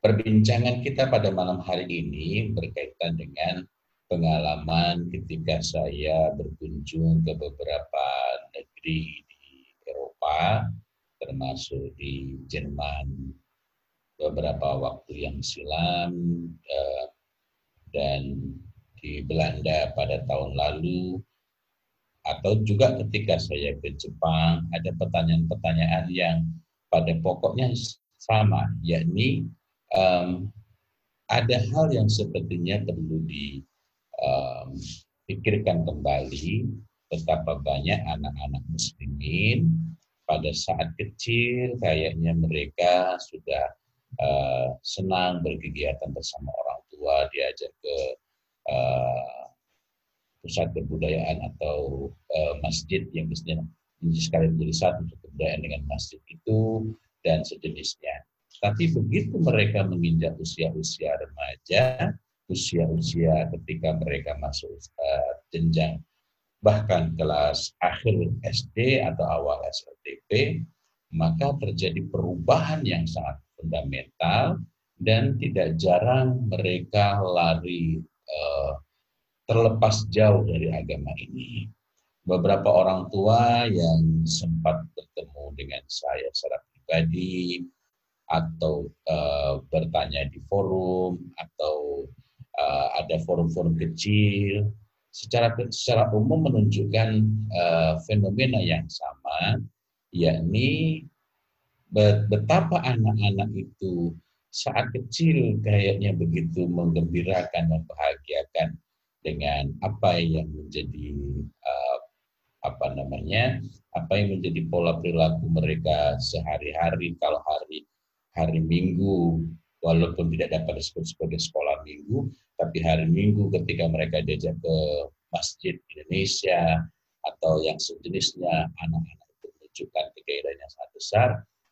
Perbincangan kita pada malam hari ini berkaitan dengan pengalaman ketika saya berkunjung ke beberapa negeri di Eropa, termasuk di Jerman beberapa waktu yang silam eh, dan di Belanda pada tahun lalu atau juga ketika saya ke Jepang ada pertanyaan-pertanyaan yang pada pokoknya sama yakni um, ada hal yang sepertinya perlu dipikirkan kembali betapa banyak anak-anak muslimin pada saat kecil kayaknya mereka sudah uh, senang berkegiatan bersama orang tua diajak ke uh, pusat kebudayaan atau uh, masjid yang mestinya sekali menjadi satu kebudayaan dengan masjid itu dan sejenisnya. Tapi begitu mereka menginjak usia-usia remaja, usia-usia ketika mereka masuk uh, jenjang bahkan kelas akhir SD atau awal SLTP, maka terjadi perubahan yang sangat fundamental dan tidak jarang mereka lari uh, terlepas jauh dari agama ini. Beberapa orang tua yang sempat bertemu dengan saya secara pribadi atau uh, bertanya di forum atau uh, ada forum-forum kecil. Secara secara umum menunjukkan uh, fenomena yang sama yakni betapa anak-anak itu saat kecil kayaknya begitu menggembirakan membahagiakan dengan apa yang menjadi uh, apa namanya apa yang menjadi pola perilaku mereka sehari-hari kalau hari hari Minggu, walaupun tidak dapat disebut sebagai sekolah Minggu, tapi hari Minggu ketika mereka diajak ke masjid Indonesia atau yang sejenisnya, anak-anak itu menunjukkan kegairahan yang sangat besar,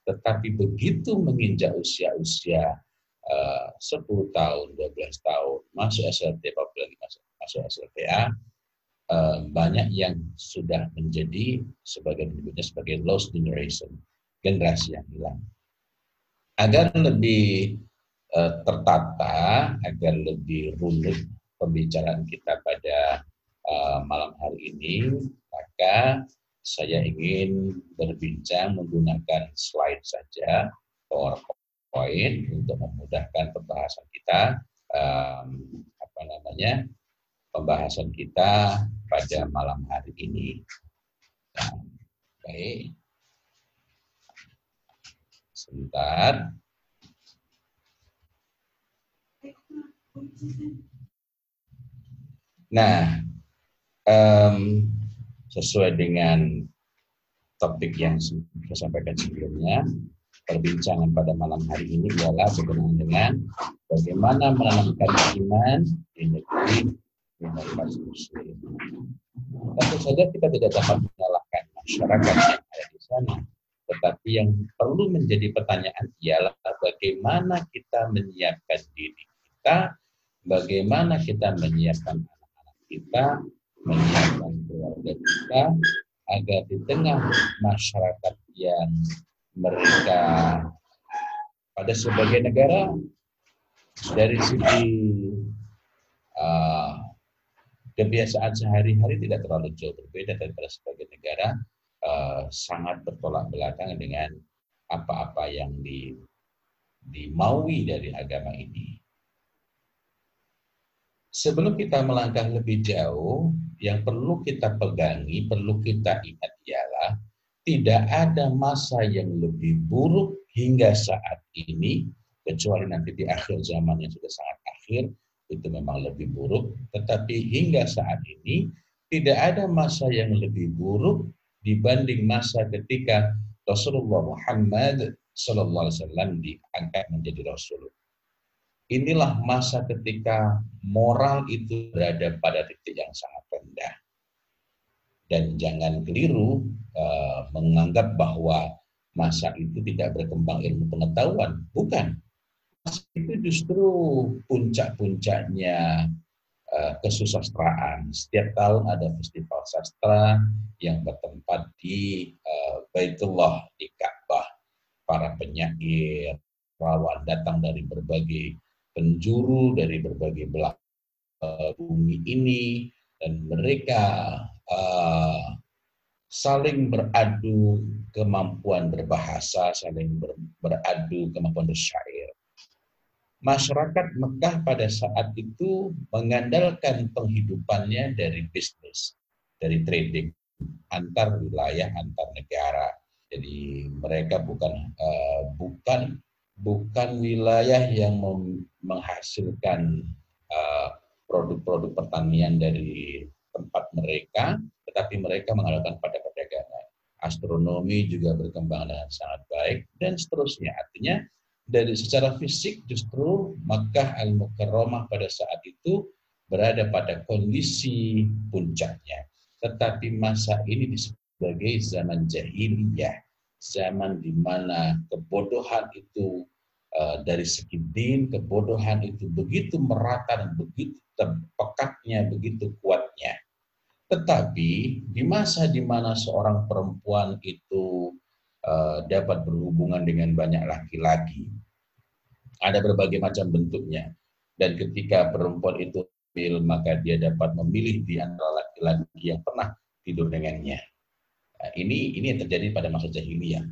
tetapi begitu menginjak usia-usia uh, 10 tahun, 12 tahun, masuk SLT, apalagi masuk, masuk SLTA, uh, banyak yang sudah menjadi sebagai sebagai lost generation, generasi yang hilang agar lebih uh, tertata, agar lebih runut pembicaraan kita pada uh, malam hari ini, maka saya ingin berbincang menggunakan slide saja, PowerPoint untuk memudahkan pembahasan kita. Um, apa namanya? Pembahasan kita pada malam hari ini. Nah, baik. Sebentar. Nah, um, sesuai dengan topik yang saya sampaikan sebelumnya, perbincangan pada malam hari ini adalah berkenaan dengan bagaimana menanamkan iman di negeri minoritas muslim. Tentu saja kita tidak dapat menyalahkan masyarakat yang ada di sana, tetapi yang perlu menjadi pertanyaan ialah bagaimana kita menyiapkan diri kita, bagaimana kita menyiapkan anak-anak kita, menyiapkan keluarga kita, agar di tengah masyarakat yang mereka pada sebagai negara dari segi uh, kebiasaan sehari-hari tidak terlalu jauh berbeda daripada sebagai negara uh, sangat bertolak belakang dengan apa-apa yang di, dimaui dari agama ini. Sebelum kita melangkah lebih jauh, yang perlu kita pegangi, perlu kita ingat ialah tidak ada masa yang lebih buruk hingga saat ini, kecuali nanti di akhir zaman yang sudah sangat akhir, itu memang lebih buruk. Tetapi hingga saat ini, tidak ada masa yang lebih buruk dibanding masa ketika Rasulullah Muhammad Sallallahu Alaihi Wasallam diangkat menjadi Rasul. Inilah masa ketika moral itu berada pada titik yang sangat rendah. Dan jangan keliru uh, menganggap bahwa masa itu tidak berkembang ilmu pengetahuan. Bukan. Masa itu justru puncak-puncaknya Eh, kesusastraan. Setiap tahun ada festival sastra yang bertempat di uh, Baitullah di Ka'bah. Para penyair, rawan datang dari berbagai penjuru, dari berbagai belah uh, bumi ini, dan mereka uh, saling beradu kemampuan berbahasa, saling ber, beradu kemampuan bersyair. Masyarakat Mekah pada saat itu mengandalkan penghidupannya dari bisnis, dari trading antar wilayah, antar negara. Jadi mereka bukan uh, bukan bukan wilayah yang menghasilkan uh, produk-produk pertanian dari tempat mereka, tetapi mereka mengandalkan pada perdagangan. Astronomi juga berkembang dengan sangat baik dan seterusnya. Artinya dari secara fisik justru Makkah al-Mukarramah pada saat itu berada pada kondisi puncaknya. Tetapi masa ini sebagai zaman jahiliyah, zaman di mana kebodohan itu uh, dari segi din, kebodohan itu begitu merata dan begitu pekatnya, begitu kuatnya. Tetapi di masa di mana seorang perempuan itu dapat berhubungan dengan banyak laki-laki, ada berbagai macam bentuknya. Dan ketika perempuan itu hamil, maka dia dapat memilih di antara laki-laki yang pernah tidur dengannya. Nah, ini ini yang terjadi pada masa jahiliyah.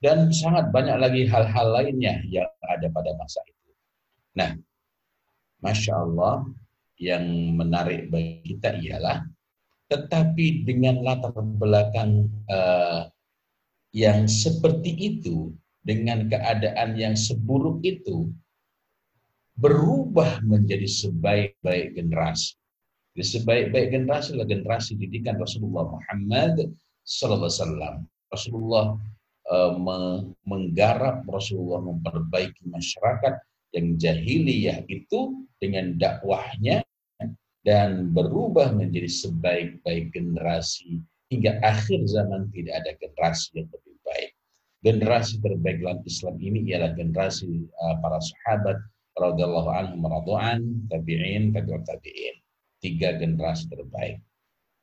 Dan sangat banyak lagi hal-hal lainnya yang ada pada masa itu. Nah, Masya Allah, yang menarik bagi kita ialah tetapi dengan latar belakang uh, yang seperti itu, dengan keadaan yang seburuk itu, berubah menjadi sebaik-baik generasi. Jadi sebaik-baik generasi adalah generasi didikan Rasulullah Muhammad Sallallahu. Rasulullah uh, menggarap, Rasulullah memperbaiki masyarakat yang jahiliyah itu dengan dakwahnya dan berubah menjadi sebaik-baik generasi hingga akhir zaman tidak ada generasi yang lebih baik. Generasi terbaik dalam Islam ini ialah generasi uh, para sahabat radhiyallahu anhum radhu'an, tabi'in, tabi'ut tabi'in. Tiga generasi terbaik.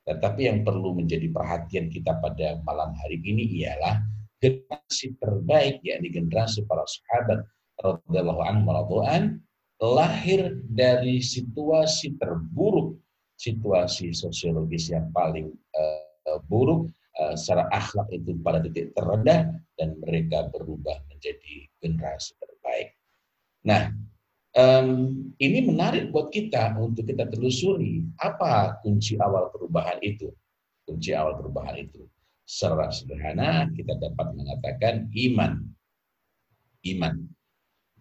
Tetapi yang perlu menjadi perhatian kita pada malam hari ini ialah generasi terbaik yakni generasi para sahabat radhiyallahu anhum radhu'an lahir dari situasi terburuk, situasi sosiologis yang paling uh, buruk, uh, secara akhlak itu pada titik terendah, dan mereka berubah menjadi generasi terbaik. Nah, ini menarik buat kita untuk kita telusuri apa kunci awal perubahan itu. Kunci awal perubahan itu. Secara sederhana kita dapat mengatakan iman. Iman.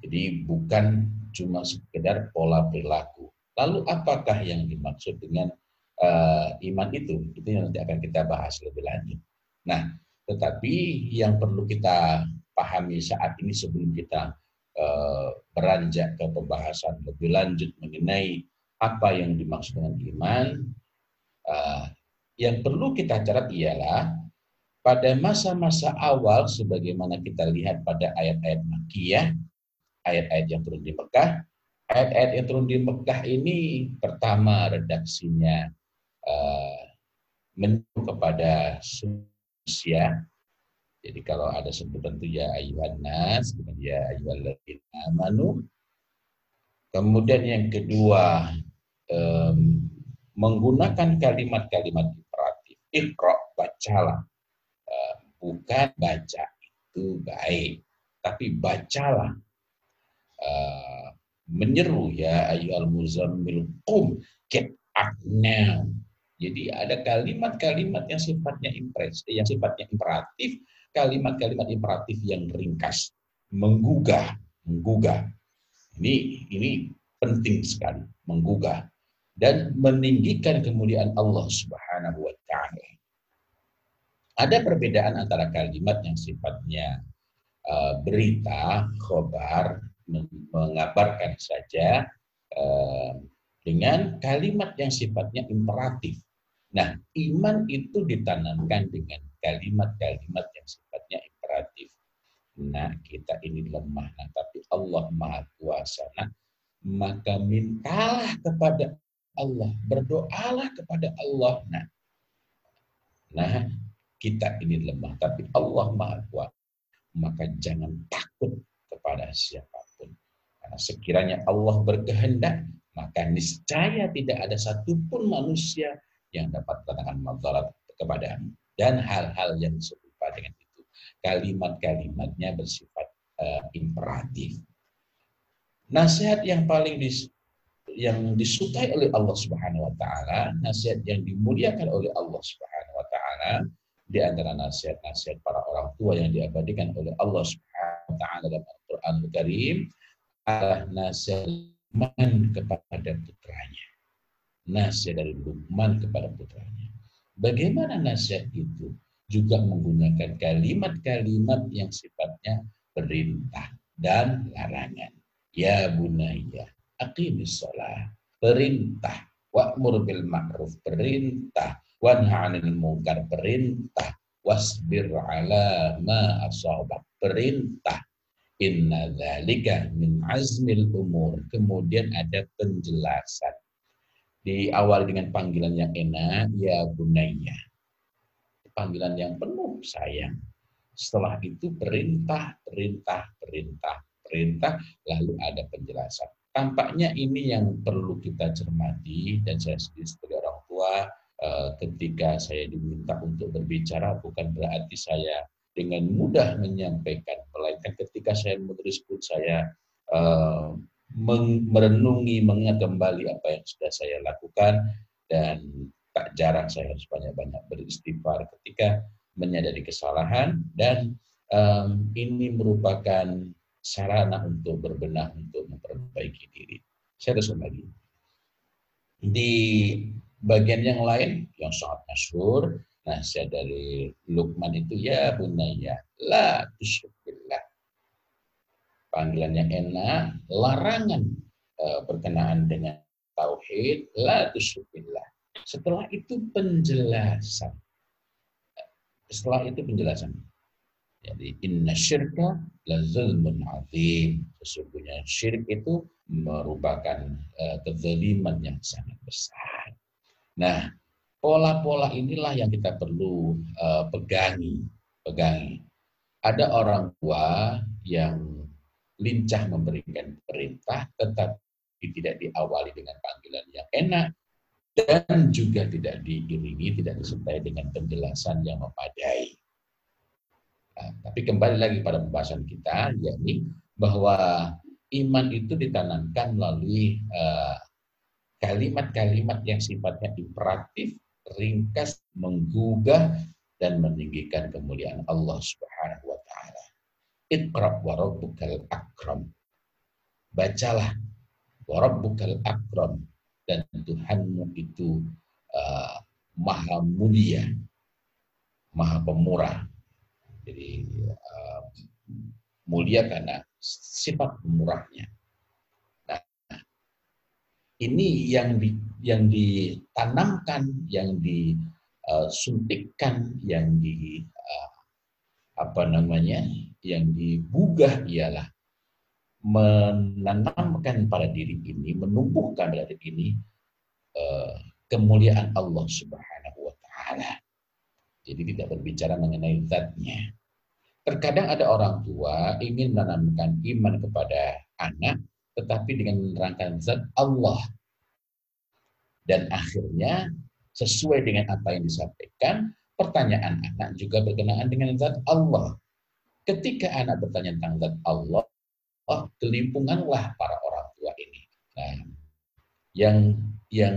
Jadi bukan cuma sekedar pola perilaku. Lalu apakah yang dimaksud dengan uh, iman itu? Itu yang nanti akan kita bahas lebih lanjut. Nah, tetapi yang perlu kita pahami saat ini sebelum kita uh, beranjak ke pembahasan lebih lanjut mengenai apa yang dimaksud dengan iman, uh, yang perlu kita catat ialah pada masa-masa awal sebagaimana kita lihat pada ayat-ayat Makiyah ayat-ayat yang turun di Mekah. Ayat-ayat yang turun di Mekah ini pertama redaksinya uh, kepada manusia. Jadi kalau ada sebutan itu ya ayuhan nas, ya ayyuhalladzina amanu. Kemudian yang kedua um, menggunakan kalimat-kalimat imperatif. Iqra, bacalah. Uh, bukan baca itu baik, tapi bacalah uh, menyeru ya ayu al muzammil qum get up now. Jadi ada kalimat-kalimat yang sifatnya impres, yang sifatnya imperatif, kalimat-kalimat imperatif yang ringkas, menggugah, menggugah. Ini ini penting sekali, menggugah dan meninggikan kemuliaan Allah Subhanahu wa taala. Ada perbedaan antara kalimat yang sifatnya uh, berita, khobar, mengabarkan saja eh, dengan kalimat yang sifatnya imperatif. Nah, iman itu ditanamkan dengan kalimat-kalimat yang sifatnya imperatif. Nah, kita ini lemah, nah, tapi Allah Maha Kuasa. Nah, maka mintalah kepada Allah, berdoalah kepada Allah. Nah, nah kita ini lemah, tapi Allah Maha Kuasa. Maka jangan takut kepada siapa Nah, sekiranya Allah berkehendak, maka niscaya tidak ada satupun manusia yang dapat mendatangkan madarat kepadamu. Dan hal-hal yang serupa dengan itu. Kalimat-kalimatnya bersifat uh, imperatif. Nasihat yang paling dis, yang disukai oleh Allah Subhanahu wa taala, nasihat yang dimuliakan oleh Allah Subhanahu wa taala di antara nasihat-nasihat para orang tua yang diabadikan oleh Allah Subhanahu wa taala dalam Al-Qur'anul Karim adalah nasihat kepada putranya. Nasihat dari Lukman kepada putranya. Bagaimana nasihat itu? Juga menggunakan kalimat-kalimat yang sifatnya perintah dan larangan. Ya bunaya, aqimis sholat. Perintah. Wa'mur bil ma'ruf. Perintah. Wanha anil munkar. Perintah. Wasbir ala ma. Perintah. Inna dzalika min azmil umur. Kemudian ada penjelasan. Di awal dengan panggilan yang enak, ya bunaya. Panggilan yang penuh sayang. Setelah itu perintah, perintah, perintah, perintah, lalu ada penjelasan. Tampaknya ini yang perlu kita cermati dan saya sendiri sebagai orang tua eh, ketika saya diminta untuk berbicara bukan berarti saya dengan mudah menyampaikan, melainkan ketika saya menulis pun saya uh, merenungi, mengingat kembali apa yang sudah saya lakukan dan tak jarang saya harus banyak-banyak beristighfar ketika menyadari kesalahan dan um, ini merupakan sarana untuk berbenah untuk memperbaiki diri. Saya terus lagi. Di bagian yang lain yang sangat masyhur nasihat dari Lukman itu ya bunaya la tusyrikullah. Panggilannya enak, larangan e, berkenaan dengan tauhid la tusyrikullah. Setelah itu penjelasan. Setelah itu penjelasan. Jadi inna syirka la zulmun azim. Sesungguhnya syirik itu merupakan uh, kezaliman yang sangat besar. Nah, Pola-pola inilah yang kita perlu uh, pegangi, pegangi. Ada orang tua yang lincah memberikan perintah, tetapi tidak diawali dengan panggilan yang enak, dan juga tidak diiringi, tidak disertai dengan penjelasan yang memadai. Nah, tapi kembali lagi pada pembahasan kita, yakni bahwa iman itu ditanamkan melalui uh, kalimat-kalimat yang sifatnya imperatif ringkas, menggugah dan meninggikan kemuliaan Allah Subhanahu wa. Iqra wa rabbukal akram. Bacalah wa rabbukal akram dan Tuhanmu itu uh, maha mulia, maha pemurah. Jadi uh, mulia karena sifat pemurahnya ini yang di, yang ditanamkan, yang disuntikkan, yang di uh, apa namanya, yang digugah ialah menanamkan pada diri ini, menumbuhkan pada diri ini uh, kemuliaan Allah Subhanahu wa taala. Jadi tidak berbicara mengenai zatnya. Terkadang ada orang tua ingin menanamkan iman kepada anak tetapi dengan menerangkan zat Allah. Dan akhirnya sesuai dengan apa yang disampaikan, pertanyaan anak juga berkenaan dengan zat Allah. Ketika anak bertanya tentang zat Allah, oh, kelimpunganlah para orang tua ini. Nah, yang yang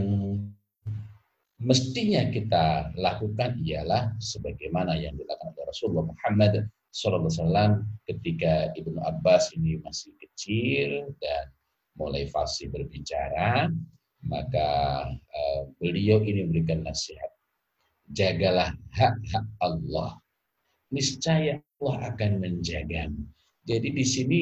mestinya kita lakukan ialah sebagaimana yang dilakukan oleh Rasulullah Muhammad SAW ketika Ibnu Abbas ini masih kecil dan mulai fasih berbicara, maka uh, beliau ini memberikan nasihat. Jagalah hak-hak Allah. Niscaya Allah akan menjagamu. Jadi di sini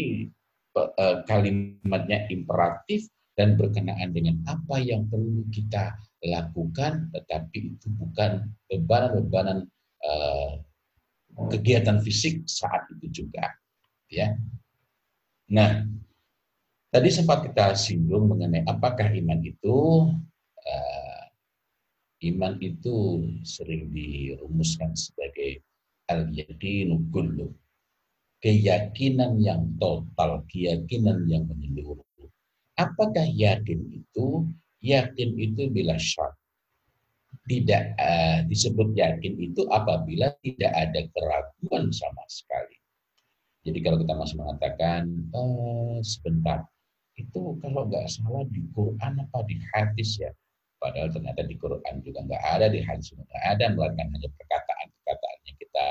uh, kalimatnya imperatif dan berkenaan dengan apa yang perlu kita lakukan, tetapi itu bukan bebanan-bebanan uh, kegiatan fisik saat itu juga ya nah tadi sempat kita singgung mengenai apakah iman itu iman itu sering dirumuskan sebagai al yaqinu kullu keyakinan yang total keyakinan yang menyeluruh Apakah yakin itu? Yakin itu bila syak. Tidak uh, disebut yakin itu apabila tidak ada keraguan sama sekali. Jadi kalau kita masih mengatakan uh, sebentar, itu kalau nggak salah di Quran apa di hadis ya, padahal ternyata di Quran juga nggak ada, di hadis juga nggak ada, melainkan hanya perkataan-perkataan yang kita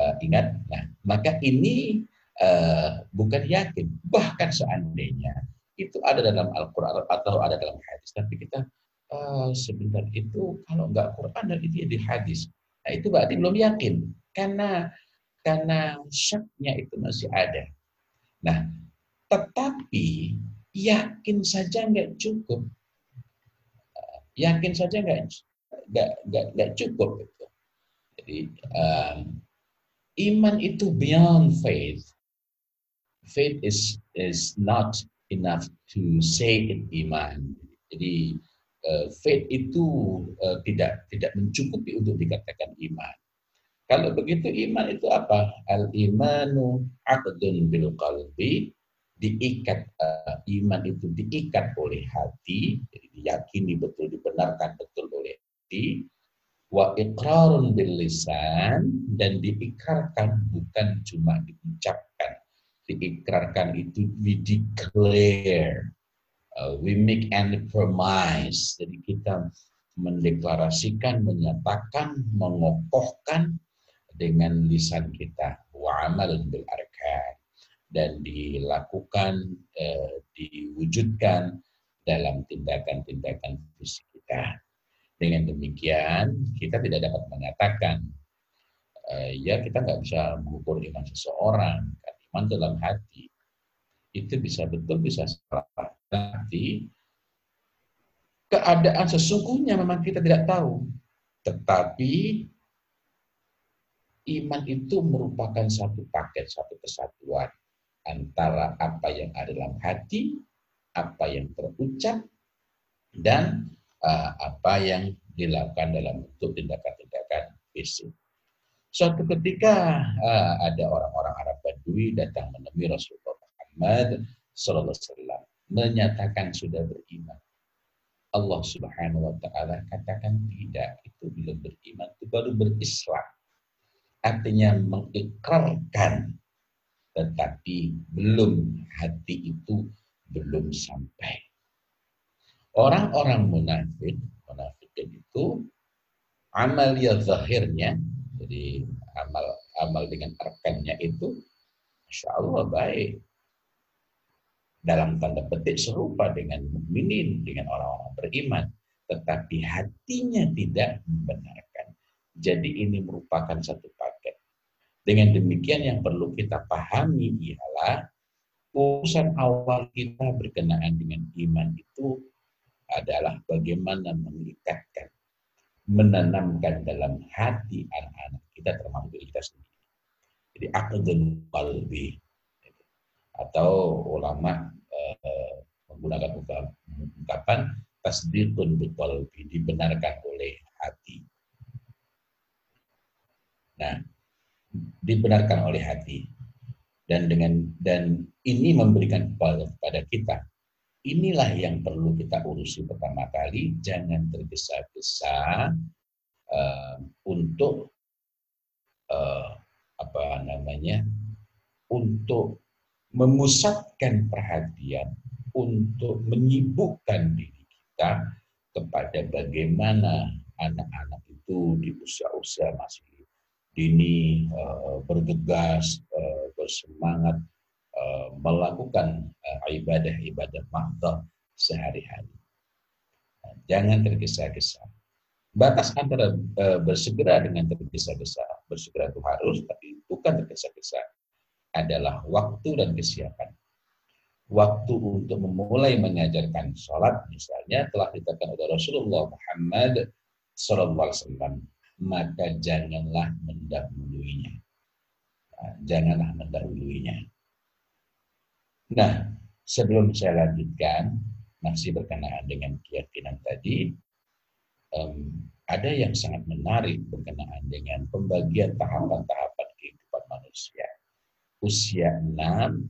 uh, ingat. Nah, maka ini uh, bukan yakin, bahkan seandainya itu ada dalam Al-Quran atau ada dalam hadis. Tapi kita uh, sebentar itu kalau nggak Quran dan itu ya di hadis. Nah itu berarti belum yakin karena karena syaknya itu masih ada. Nah tetapi yakin saja nggak cukup. Yakin saja nggak nggak nggak nggak cukup itu. Jadi um, iman itu beyond faith. Faith is is not enough to say it iman. Jadi uh, faith itu uh, tidak tidak mencukupi untuk dikatakan iman. Kalau begitu iman itu apa? Al imanu aqdun bil qalbi diikat uh, iman itu diikat oleh hati, jadi diyakini betul dibenarkan betul oleh hati. Wa iqrarun bil lisan dan diikrarkan bukan cuma diucapkan. Diikrarkan itu we declare uh, we make any promise. Jadi kita mendeklarasikan menyatakan mengokohkan dengan lisan kita. Wa amalun bil arkan dan dilakukan uh, diwujudkan dalam tindakan-tindakan fisik kita dengan demikian kita tidak dapat mengatakan uh, ya kita nggak bisa mengukur iman seseorang iman dalam hati. Itu bisa betul, bisa salah. Tapi keadaan sesungguhnya memang kita tidak tahu. Tetapi iman itu merupakan satu paket, satu kesatuan antara apa yang ada dalam hati, apa yang terucap, dan uh, apa yang dilakukan dalam bentuk tindakan-tindakan fisik. Suatu ketika uh, ada orang-orang Arab Badui datang menemui Rasulullah Muhammad Wasallam menyatakan sudah beriman. Allah Subhanahu Wa Taala katakan tidak, itu belum beriman, itu baru berislam. Artinya mengikrarkan, tetapi belum hati itu belum sampai. Orang-orang munafik, munafikin itu amalia zahirnya jadi amal amal dengan arkannya itu, masya Allah baik. Dalam tanda petik serupa dengan mukminin, dengan orang-orang beriman, tetapi hatinya tidak membenarkan. Jadi ini merupakan satu. Dengan demikian yang perlu kita pahami ialah urusan awal kita berkenaan dengan iman itu adalah bagaimana mengikatkan menanamkan dalam hati anak-anak kita termasuk diri kita sendiri. Jadi akadun qalbi atau ulama eh, menggunakan ungkapan tasdiqun biqalbi dibenarkan oleh hati. Nah, dibenarkan oleh hati. Dan dengan dan ini memberikan kepada kita. Inilah yang perlu kita urusi pertama kali. Jangan tergesa-gesa uh, untuk uh, apa namanya untuk memusatkan perhatian untuk menyibukkan diri kita kepada bagaimana anak-anak itu di usia-usia masih dini uh, bergegas uh, bersemangat Eh, melakukan eh, ibadah-ibadah mahdoh sehari-hari. Nah, jangan tergesa-gesa. Batas antara eh, bersegera dengan tergesa-gesa. Bersegera itu harus, tapi bukan tergesa-gesa. Adalah waktu dan kesiapan. Waktu untuk memulai mengajarkan sholat, misalnya telah ditetapkan oleh Rasulullah Muhammad SAW, maka janganlah mendahuluinya. Nah, janganlah mendahuluinya Nah, sebelum saya lanjutkan, masih berkenaan dengan keyakinan tadi, um, ada yang sangat menarik berkenaan dengan pembagian tahapan-tahapan kehidupan manusia. Usia 6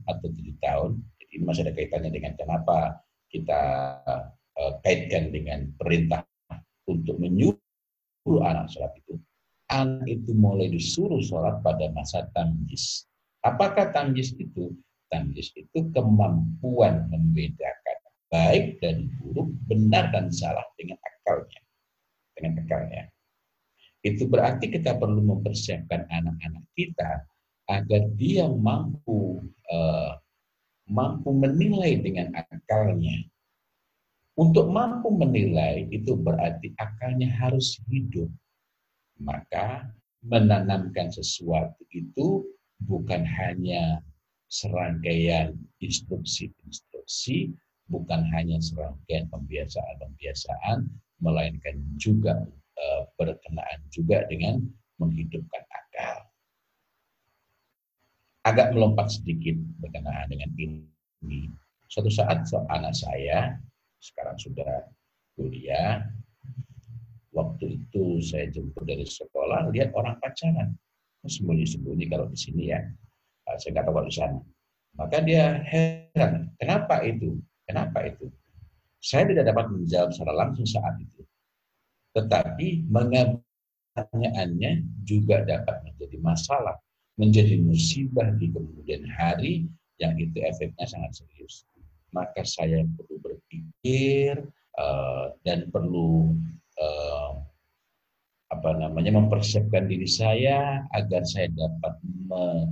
atau 7 tahun, jadi Ini masih ada kaitannya dengan kenapa kita uh, kaitkan dengan perintah untuk menyuruh anak sholat itu. Anak itu mulai disuruh sholat pada masa tamjiz. Apakah tamjiz itu? Tamjiz itu kemampuan membedakan baik dan buruk, benar dan salah dengan akalnya. Dengan akalnya. Itu berarti kita perlu mempersiapkan anak-anak kita agar dia mampu uh, mampu menilai dengan akalnya. Untuk mampu menilai itu berarti akalnya harus hidup. Maka menanamkan sesuatu itu bukan hanya serangkaian instruksi-instruksi, bukan hanya serangkaian pembiasaan-pembiasaan, melainkan juga Eh, berkenaan juga dengan menghidupkan akal. Agak melompat sedikit berkenaan dengan ini. Suatu saat anak saya sekarang sudah kuliah, waktu itu saya jemput dari sekolah, lihat orang pacaran. Sembunyi-sembunyi kalau di sini ya. Ah, saya nggak tahu kalau di sana. Maka dia heran, kenapa itu? Kenapa itu? Saya tidak dapat menjawab secara langsung saat itu. Tetapi mengabarkannya juga dapat menjadi masalah, menjadi musibah di kemudian hari yang itu efeknya sangat serius. Maka saya perlu berpikir uh, dan perlu uh, apa namanya mempersiapkan diri saya agar saya dapat me,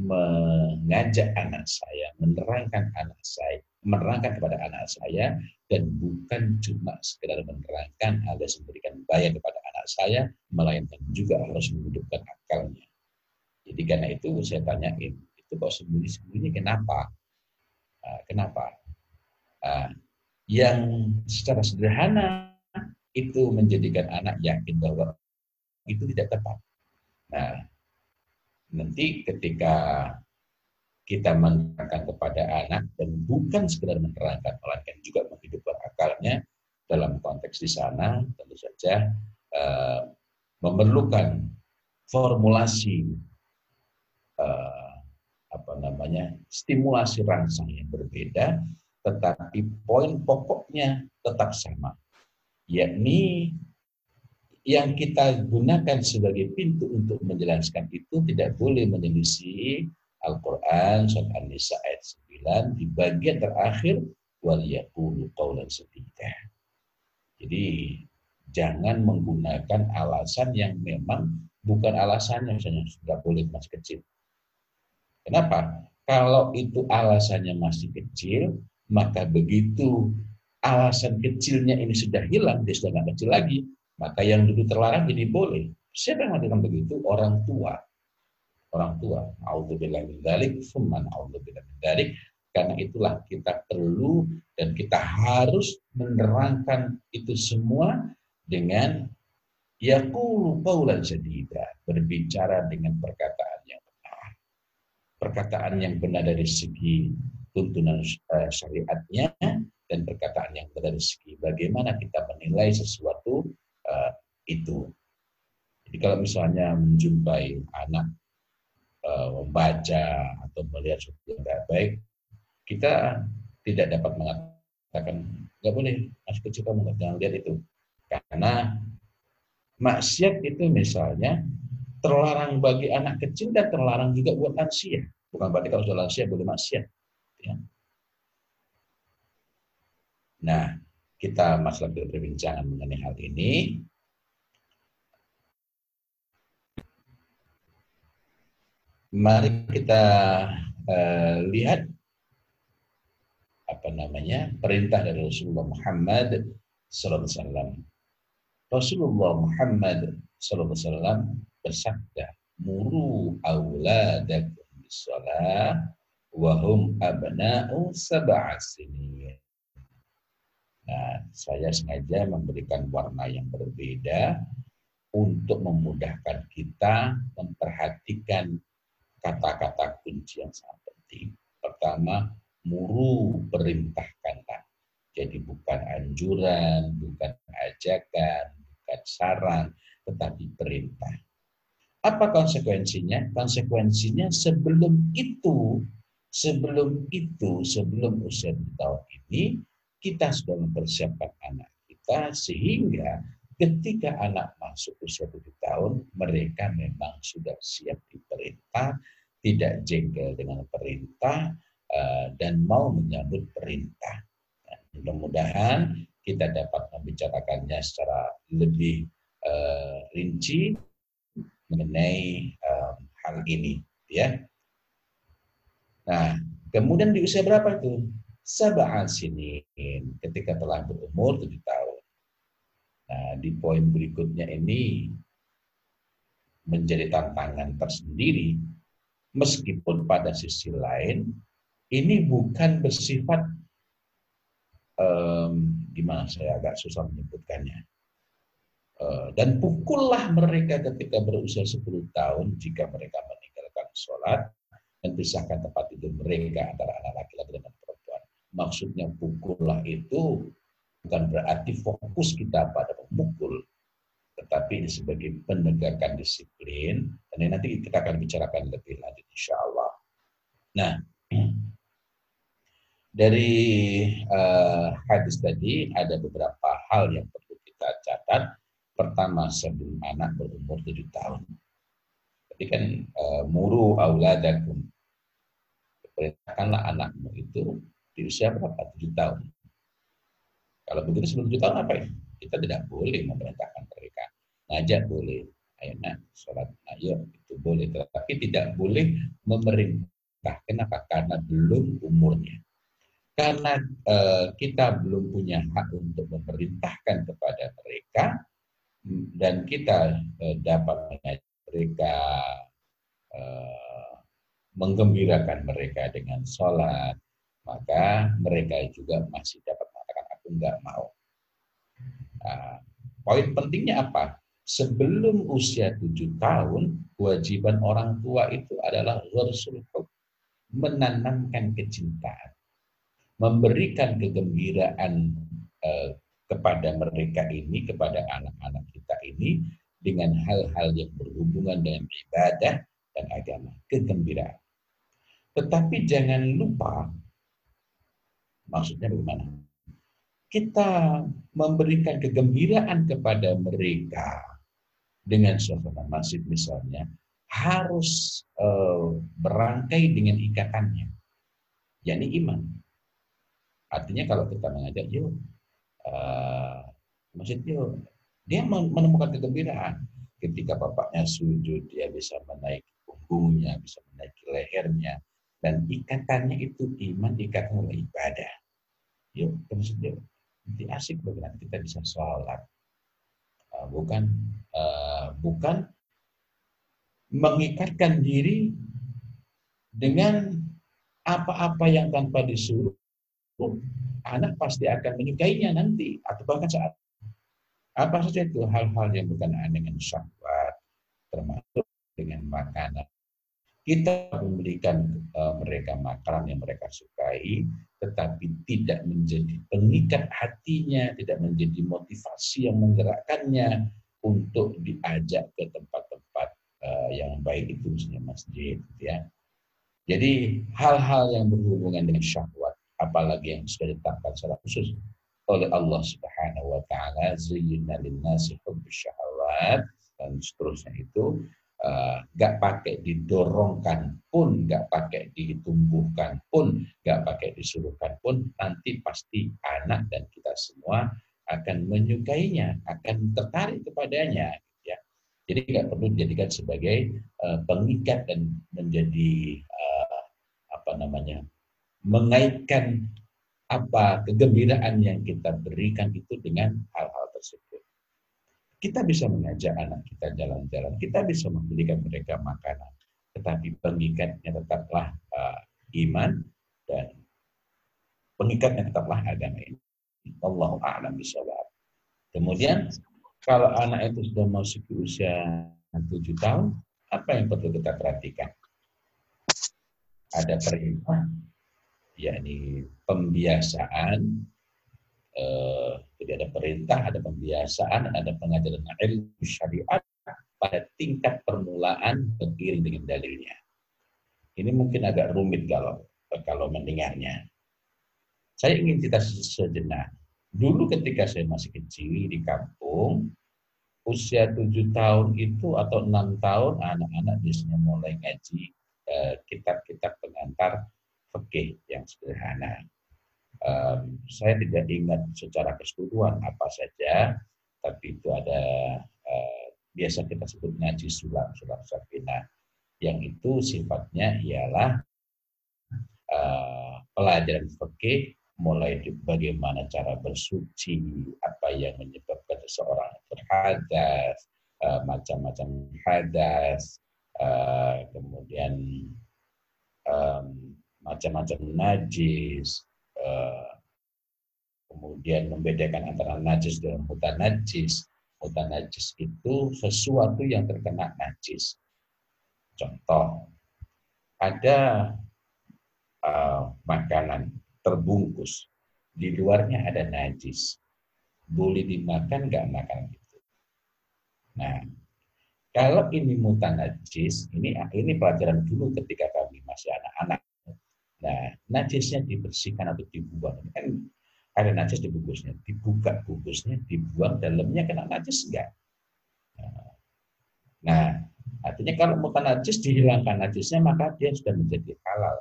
mengajak anak saya, menerangkan anak saya, menerangkan kepada anak saya dan bukan cuma sekedar menerangkan alias memberikan bayar kepada anak saya, melainkan juga harus menghidupkan akalnya. Jadi karena itu saya tanyain, itu kok sembunyi-sembunyi kenapa? Uh, kenapa? Uh, yang secara sederhana itu menjadikan anak yakin bahwa itu tidak tepat. Nah, nanti ketika kita menerangkan kepada anak dan bukan sekedar menerangkan, melainkan juga menghidupkan akalnya dalam konteks di sana tentu saja uh, memerlukan formulasi uh, apa namanya stimulasi rangsang yang berbeda, tetapi poin pokoknya tetap sama, yakni yang kita gunakan sebagai pintu untuk menjelaskan itu tidak boleh menyelisih Al-Quran surat An-Nisa ayat 9 di bagian terakhir wal yaqulu qawlan. Jadi jangan menggunakan alasan yang memang bukan alasannya misalnya sudah boleh masih kecil. Kenapa? Kalau itu alasannya masih kecil, maka begitu alasan kecilnya ini sudah hilang, dia sudah nggak kecil lagi, maka yang dulu terlarang jadi boleh. Siapa yang mengatakan begitu? Orang tua orang tua. Auzubillah min dzalik, summan auzubillah min dzalik. Karena itulah kita perlu dan kita harus menerangkan itu semua dengan yaqulu qaulan sadida, berbicara dengan perkataan. Perkataan yang benar dari segi tuntunan eh, syariatnya dan perkataan yang benar dari segi bagaimana kita menilai sesuatu uh, itu. Jadi kalau misalnya menjumpai anak uh, membaca atau melihat sesuatu yang tidak baik, kita tidak dapat mengatakan nggak boleh masih kecil kamu nggak jangan lihat itu karena maksiat itu misalnya terlarang bagi anak kecil dan terlarang juga buat lansia bukan berarti kalau sudah lansia boleh maksiat ya. nah kita masalah perbincangan mengenai hal ini mari kita uh, lihat apa namanya perintah dari Rasulullah Muhammad Sallallahu Alaihi Wasallam. Rasulullah Muhammad Sallallahu Alaihi Wasallam bersabda, "Muru auladakum bisalah wa hum abna'u sab'a sinin." Nah, saya sengaja memberikan warna yang berbeda untuk memudahkan kita memperhatikan kata-kata kunci yang sangat penting. Pertama, muru perintahkanlah. Jadi bukan anjuran, bukan ajakan, bukan saran, tetapi perintah. Apa konsekuensinya? Konsekuensinya sebelum itu Sebelum itu, sebelum usia 7 tahun ini, kita sudah mempersiapkan anak kita sehingga ketika anak masuk usia 7 tahun, mereka memang sudah siap diperintah, tidak jengkel dengan perintah, eh, dan mau menyambut perintah. Nah, mudah-mudahan kita dapat membicarakannya secara lebih uh, rinci mengenai um, hal ini ya. Nah kemudian di usia berapa itu? Sabah sini ketika telah berumur tujuh tahun. Nah di poin berikutnya ini menjadi tantangan tersendiri meskipun pada sisi lain ini bukan bersifat um, gimana saya agak susah menyebutkannya dan pukullah mereka ketika berusia 10 tahun jika mereka meninggalkan sholat dan pisahkan tempat tidur mereka antara anak laki-laki dan perempuan. Maksudnya pukullah itu bukan berarti fokus kita pada memukul, tetapi ini sebagai penegakan disiplin, dan nanti kita akan bicarakan lebih lanjut insya Allah. Nah, dari uh, hadis tadi ada beberapa hal yang perlu kita catat pertama sebelum anak berumur tujuh tahun. Jadi kan e, muru auladakum. Perintahkanlah anakmu itu di usia berapa? Tujuh tahun. Kalau begitu sebelum tujuh tahun apa ya? Kita tidak boleh memerintahkan mereka. Ngajak boleh. Ayo nak, sholat ayo itu boleh. Tetapi tidak boleh memerintah. Kenapa? Karena belum umurnya. Karena e, kita belum punya hak untuk memerintahkan kepada mereka, dan kita eh, dapat mereka eh, menggembirakan mereka dengan sholat, maka mereka juga masih dapat mengatakan aku nggak mau. Nah, poin pentingnya apa? Sebelum usia tujuh tahun, kewajiban orang tua itu adalah ghursul menanamkan kecintaan, memberikan kegembiraan eh, kepada mereka ini, kepada anak-anak kita ini, dengan hal-hal yang berhubungan dengan ibadah dan agama, kegembiraan. Tetapi jangan lupa, maksudnya bagaimana? Kita memberikan kegembiraan kepada mereka dengan suasana masjid misalnya, harus uh, berangkai dengan ikatannya, yakni iman. Artinya kalau kita mengajak, yuk uh, maksudnya dia menemukan kegembiraan ketika bapaknya sujud dia bisa menaiki punggungnya bisa menaiki lehernya dan ikatannya itu iman ikatan oleh ibadah. Yuk maksudnya nanti asik bagaimana kita bisa sholat. Uh, bukan uh, bukan mengikatkan diri dengan apa-apa yang tanpa disuruh anak pasti akan menyukainya nanti atau bahkan saat apa saja itu hal-hal yang berkenaan dengan syahwat termasuk dengan makanan. Kita memberikan uh, mereka makanan yang mereka sukai tetapi tidak menjadi pengikat hatinya tidak menjadi motivasi yang menggerakkannya untuk diajak ke tempat-tempat uh, yang baik itu misalnya masjid ya. Jadi hal-hal yang berhubungan dengan syahwat apalagi yang sudah ditetapkan secara khusus oleh Allah Subhanahu wa taala zayyana lin-nasi syahawat dan seterusnya itu uh, gak pakai didorongkan pun, gak pakai ditumbuhkan pun, gak pakai disuruhkan pun, nanti pasti anak dan kita semua akan menyukainya, akan tertarik kepadanya. Ya. Jadi nggak perlu dijadikan sebagai uh, pengikat dan menjadi uh, apa namanya mengaitkan apa kegembiraan yang kita berikan itu dengan hal-hal tersebut. Kita bisa mengajak anak kita jalan-jalan, kita bisa memberikan mereka makanan, tetapi pengikatnya tetaplah uh, iman dan pengikatnya tetaplah agama ini. Allah a'lam bishawab. Kemudian kalau anak itu sudah masuk usia 7 tahun, apa yang perlu kita perhatikan? Ada perintah, yakni pembiasaan eh, jadi ada perintah, ada pembiasaan, ada pengajaran ilmu syariat pada tingkat permulaan beriring dengan dalilnya. Ini mungkin agak rumit kalau kalau mendengarnya. Saya ingin cerita sejenak. Dulu ketika saya masih kecil di kampung, usia tujuh tahun itu atau enam tahun anak-anak biasanya mulai ngaji eh, kitab-kitab pengantar fikih yang sederhana. Um, saya tidak ingat secara keseluruhan apa saja, tapi itu ada uh, biasa kita sebut ngaji sulam, sulam sabina, yang itu sifatnya ialah uh, pelajaran fikih mulai bagaimana cara bersuci, apa yang menyebabkan seseorang terhadas, uh, macam-macam hadas, kemudian macam-macam najis, uh, kemudian membedakan antara najis dengan najis. mutan najis itu sesuatu yang terkena najis. Contoh, ada uh, makanan terbungkus, di luarnya ada najis. Boleh dimakan nggak makan itu? Nah, kalau ini mutan najis, ini ini pelajaran dulu ketika kami masih anak-anak. Nah, najisnya dibersihkan atau dibuang. Kan ada najis di bungkusnya. Dibuka bungkusnya, dibuang dalamnya kena najis enggak? Nah, artinya kalau bukan najis dihilangkan najisnya maka dia sudah menjadi halal.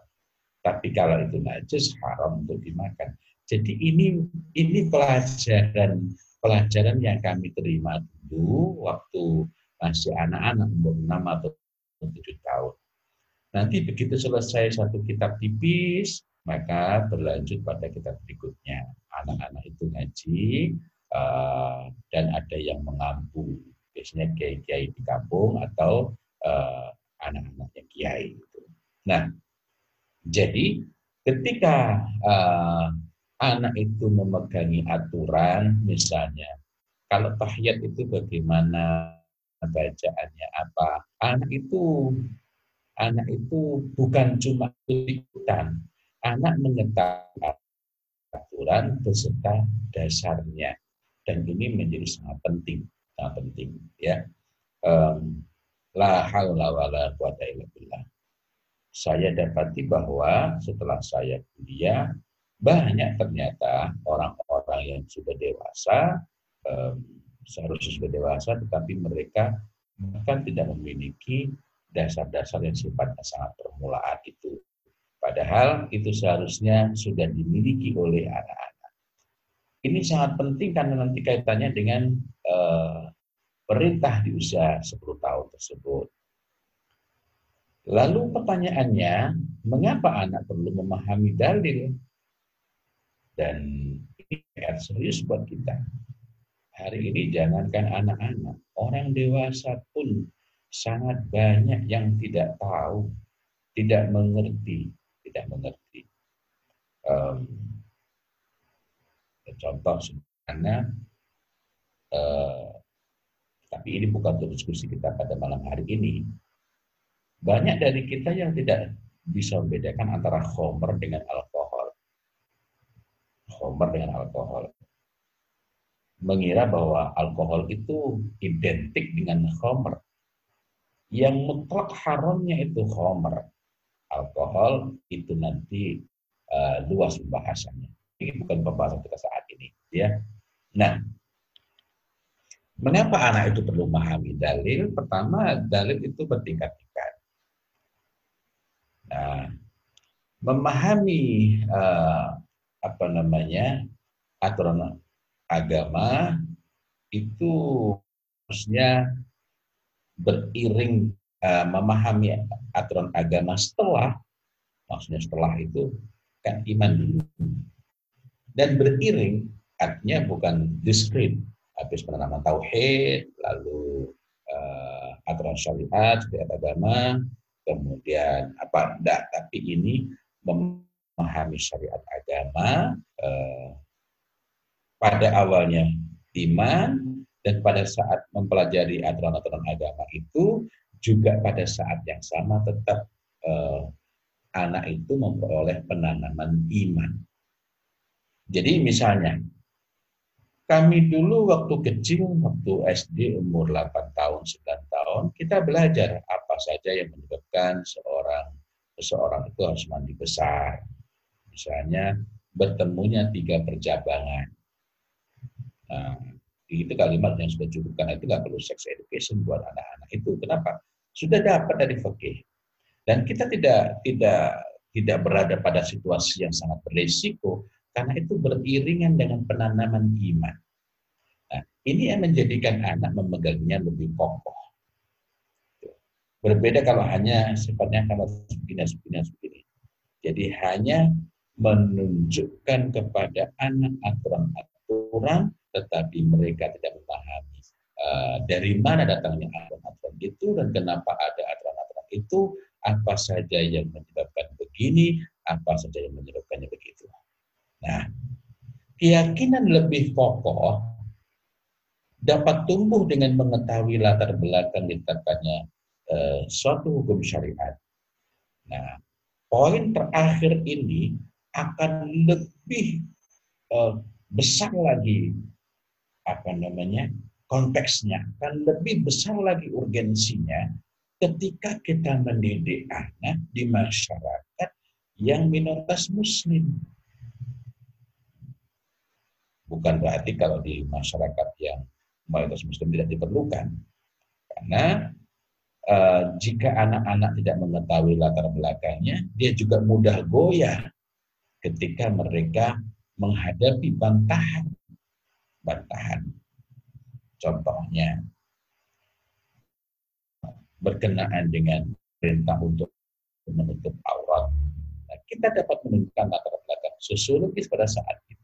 Tapi kalau itu najis haram untuk dimakan. Jadi ini ini pelajaran pelajaran yang kami terima dulu waktu masih anak-anak umur 6 atau 7 tahun. Nanti begitu selesai satu kitab tipis, maka berlanjut pada kitab berikutnya. Anak-anak itu ngaji uh, dan ada yang mengampu, biasanya kiai-kiai di kampung atau uh, anak-anaknya kiai. Gitu. Nah, jadi ketika uh, anak itu memegangi aturan, misalnya kalau tahiyat itu bagaimana bacaannya apa, anak itu anak itu bukan cuma ikutan, anak mengetahui aturan beserta dasarnya dan ini menjadi sangat penting, sangat penting ya. Um, la wala. Saya dapati bahwa setelah saya kuliah banyak ternyata orang-orang yang sudah dewasa um, seharusnya sudah dewasa tetapi mereka bahkan tidak memiliki dasar-dasar yang sifatnya sangat permulaan itu. Padahal itu seharusnya sudah dimiliki oleh anak-anak. Ini sangat penting karena nanti kaitannya dengan uh, perintah di usia 10 tahun tersebut. Lalu pertanyaannya, mengapa anak perlu memahami dalil? Dan ini serius buat kita. Hari ini jangankan anak-anak, orang dewasa pun sangat banyak yang tidak tahu, tidak mengerti, tidak mengerti. Um, contoh sederhana, uh, tapi ini bukan untuk diskusi kita pada malam hari ini. Banyak dari kita yang tidak bisa membedakan antara homer dengan alkohol. Homer dengan alkohol mengira bahwa alkohol itu identik dengan homer yang mutlak haramnya itu homer. Alkohol itu nanti uh, luas pembahasannya. Ini bukan pembahasan kita saat ini. ya. Nah, mengapa anak itu perlu memahami dalil? Pertama, dalil itu bertingkat-tingkat. Nah, memahami uh, apa namanya aturan agama itu harusnya beriring uh, memahami aturan agama setelah maksudnya setelah itu kan iman dulu dan beriring artinya bukan diskret habis penanaman tauhid lalu uh, aturan syariat syariat agama kemudian apa enggak tapi ini memahami syariat agama uh, pada awalnya iman dan pada saat mempelajari aturan-aturan agama itu juga pada saat yang sama tetap eh, anak itu memperoleh penanaman iman. Jadi misalnya kami dulu waktu kecil, waktu SD umur 8 tahun, 9 tahun, kita belajar apa saja yang menyebabkan seorang seseorang itu harus mandi besar. Misalnya bertemunya tiga perjabangan. Nah, itu kalimat yang sudah cukup karena itu nggak perlu sex education buat anak-anak itu. Kenapa? Sudah dapat dari fakih. Dan kita tidak tidak tidak berada pada situasi yang sangat berisiko karena itu beriringan dengan penanaman iman. Nah, ini yang menjadikan anak memegangnya lebih kokoh. Berbeda kalau hanya sifatnya kalau begini, begini, begini. Jadi hanya menunjukkan kepada anak aturan-aturan, tetapi mereka tidak memahami uh, dari mana datangnya aturan-aturan itu dan kenapa ada aturan-aturan itu, apa saja yang menyebabkan begini, apa saja yang menyebabkannya begitu. Nah, keyakinan lebih kokoh dapat tumbuh dengan mengetahui latar belakang ditetapkannya eh, suatu hukum syariat. Nah, poin terakhir ini akan lebih eh, besar lagi apa namanya konteksnya akan lebih besar lagi urgensinya ketika kita mendidik anak di masyarakat yang minoritas muslim. Bukan berarti kalau di masyarakat yang mayoritas muslim tidak diperlukan. Karena uh, jika anak-anak tidak mengetahui latar belakangnya, dia juga mudah goyah ketika mereka menghadapi bantahan. Bantahan. Contohnya, berkenaan dengan perintah untuk menutup aurat. Nah, kita dapat menunjukkan latar belakang sosiologis pada saat itu.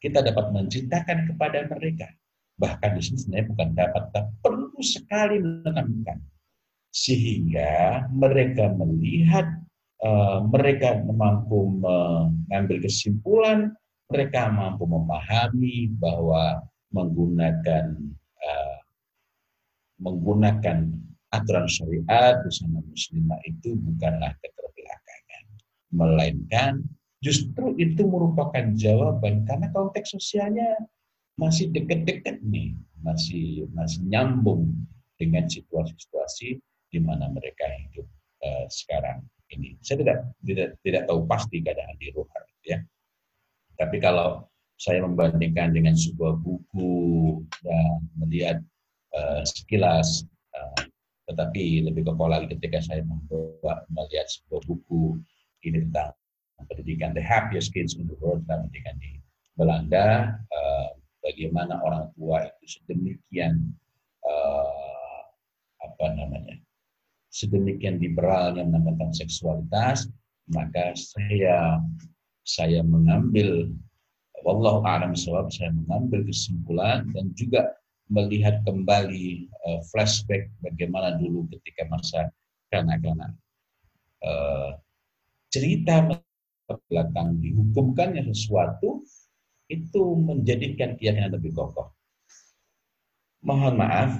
Kita dapat menceritakan kepada mereka. Bahkan di sini sebenarnya bukan dapat, tapi perlu sekali menekankan. Sehingga mereka melihat Uh, mereka mampu mengambil kesimpulan, mereka mampu memahami bahwa menggunakan uh, menggunakan aturan syariat bersama muslimah itu bukanlah keterbelakangan, melainkan justru itu merupakan jawaban karena konteks sosialnya masih dekat-dekat nih, masih masih nyambung dengan situasi-situasi di mana mereka hidup uh, sekarang ini. Saya tidak tidak tidak tahu pasti keadaan di luar, ya. Tapi kalau saya membandingkan dengan sebuah buku dan melihat uh, sekilas, uh, tetapi lebih kokoh lagi ketika saya membawa melihat sebuah buku ini tentang pendidikan the happiest kids in the world tentang pendidikan di Belanda, uh, bagaimana orang tua itu sedemikian uh, apa namanya sedemikian liberalnya tentang seksualitas, maka saya saya mengambil wallahu a'lam sebab saya mengambil kesimpulan dan juga melihat kembali uh, flashback bagaimana dulu ketika masa kanak-kanak uh, cerita belakang dihukumkannya sesuatu itu menjadikan keyakinan lebih kokoh. Mohon maaf,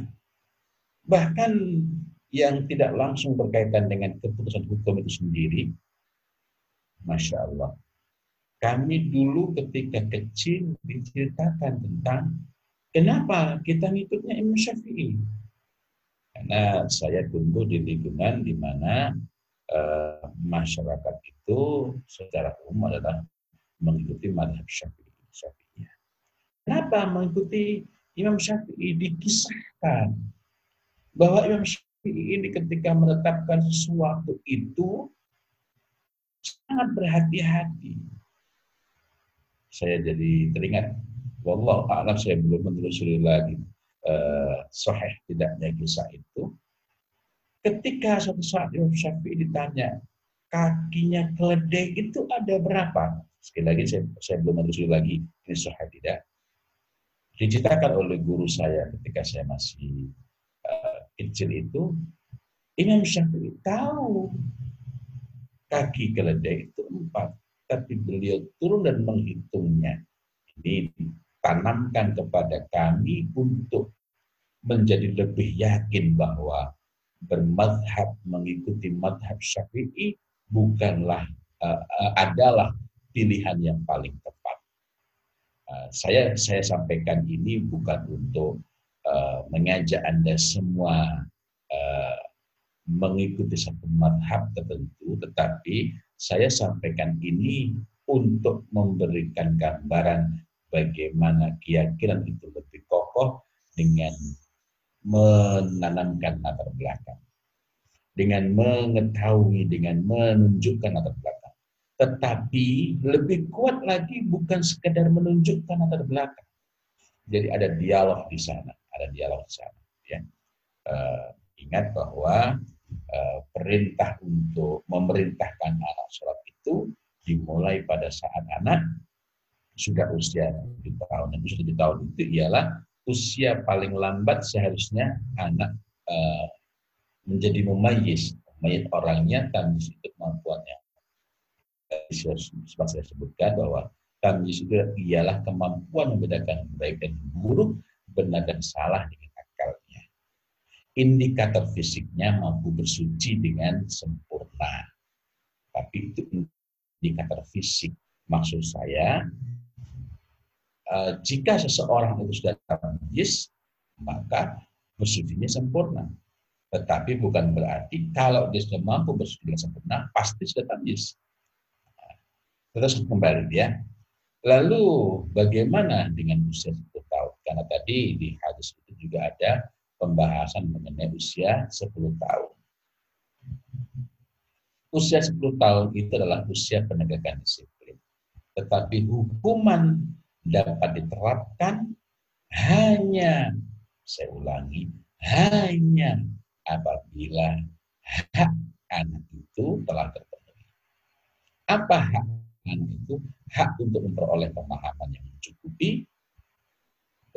bahkan yang tidak langsung berkaitan dengan keputusan hukum itu sendiri, Masya Allah. Kami dulu ketika kecil diceritakan tentang kenapa kita ngikutnya Imam Syafi'i. Karena saya tumbuh di lingkungan di mana uh, masyarakat itu secara umum adalah mengikuti madhab Syafi'i. Syafi'i. Kenapa mengikuti Imam Syafi'i? Dikisahkan bahwa Imam Syafi'i ini ketika menetapkan sesuatu itu sangat berhati-hati. Saya jadi teringat, wallah a'lam saya belum menelusuri lagi uh, sahih tidaknya kisah itu. Ketika suatu saat Imam Syafi'i ditanya, kakinya keledai itu ada berapa? Sekali lagi saya, saya belum menelusuri lagi ini sahih tidak. Diceritakan oleh guru saya ketika saya masih kecil itu Imam Syafi'i tahu kaki keledai itu empat, tapi beliau turun dan menghitungnya. Ini ditanamkan kepada kami untuk menjadi lebih yakin bahwa bermadhab mengikuti madhab syafi'i bukanlah uh, adalah pilihan yang paling tepat. Uh, saya saya sampaikan ini bukan untuk uh, mengajak Anda semua uh, mengikuti satu madhab tertentu, tetapi saya sampaikan ini untuk memberikan gambaran bagaimana keyakinan itu lebih kokoh dengan menanamkan latar belakang. Dengan mengetahui, dengan menunjukkan latar belakang. Tetapi lebih kuat lagi bukan sekedar menunjukkan latar belakang. Jadi ada dialog di sana, ada dialog di sana. Ya. Uh, ingat bahwa uh, perintah untuk memerintahkan anak sholat itu dimulai pada saat anak sudah usia 7 tahun. Dan usia 7 tahun itu ialah usia paling lambat seharusnya anak uh, menjadi memayis. Memayis orangnya tamyiz itu kemampuannya. Seperti saya sebutkan bahwa tamyiz itu ialah kemampuan membedakan baik dan buruk, benar dan salah dengan akalnya. Indikator fisiknya mampu bersuci dengan sempurna. Tapi itu indikator fisik. Maksud saya, Eh, jika seseorang itu sudah tamyiz, maka bersucinya sempurna. Tetapi bukan berarti kalau dia sudah mampu bersuci dengan sempurna, pasti sudah tamyiz. Terus kembali ya. Lalu bagaimana dengan usia 10 tahun? Karena tadi di hadis itu juga ada pembahasan mengenai usia 10 tahun. Usia 10 tahun itu adalah usia penegakan disiplin. Tetapi hukuman dapat diterapkan hanya, saya ulangi, hanya apabila hak anak itu telah terpenuhi. Apa hak anak itu? Hak untuk memperoleh pemahaman yang mencukupi,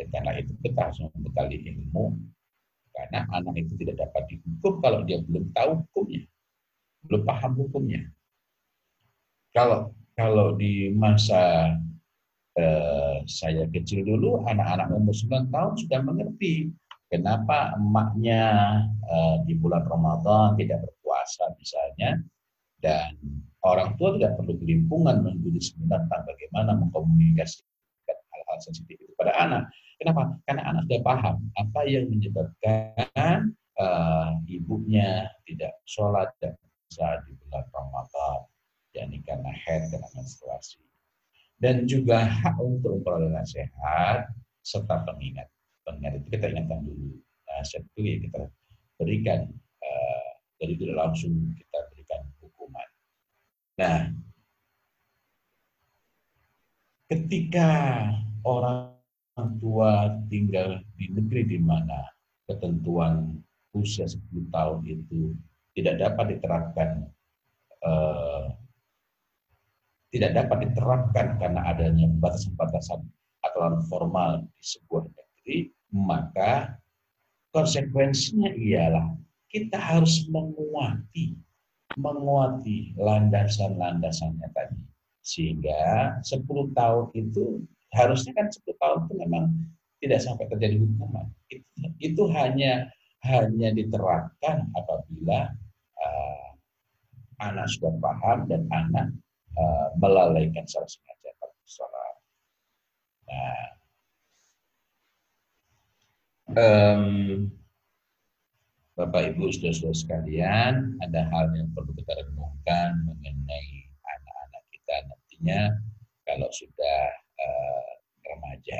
dan karena itu kita harus membekali ilmu, karena anak itu tidak dapat dihukum kalau dia belum tahu hukumnya, belum paham hukumnya. Kalau kalau di masa eh, saya kecil dulu, anak-anak umur 9 tahun sudah mengerti kenapa emaknya eh, di bulan Ramadan tidak berpuasa misalnya, dan orang tua tidak perlu kelimpungan menunggu tentang bagaimana mengkomunikasikan hal-hal sensitif itu pada anak. Kenapa? Karena anak sudah paham apa yang menyebabkan uh, ibunya tidak sholat dan bisa di bulan Ramadan, yakni karena head, karena menstruasi dan juga hak untuk memperoleh nasihat serta pengingat. Pengingat itu kita ingatkan dulu. Nasihat itu ya kita berikan, uh, jadi tidak langsung kita berikan hukuman. Nah, ketika orang tua tinggal di negeri di mana ketentuan usia 10 tahun itu tidak dapat diterapkan uh, tidak dapat diterapkan karena adanya batasan-batasan aturan formal di sebuah negeri, maka konsekuensinya ialah kita harus menguati menguati landasan-landasannya tadi. Sehingga 10 tahun itu harusnya kan 10 tahun itu memang tidak sampai terjadi hukuman. Itu, itu hanya hanya diterapkan apabila uh, anak sudah paham dan anak uh, melalaikan secara sengaja secara nah, um, Bapak Ibu saudara-saudara sekalian, ada hal yang perlu kita renungkan mengenai anak-anak kita nantinya. Kalau sudah uh, remaja.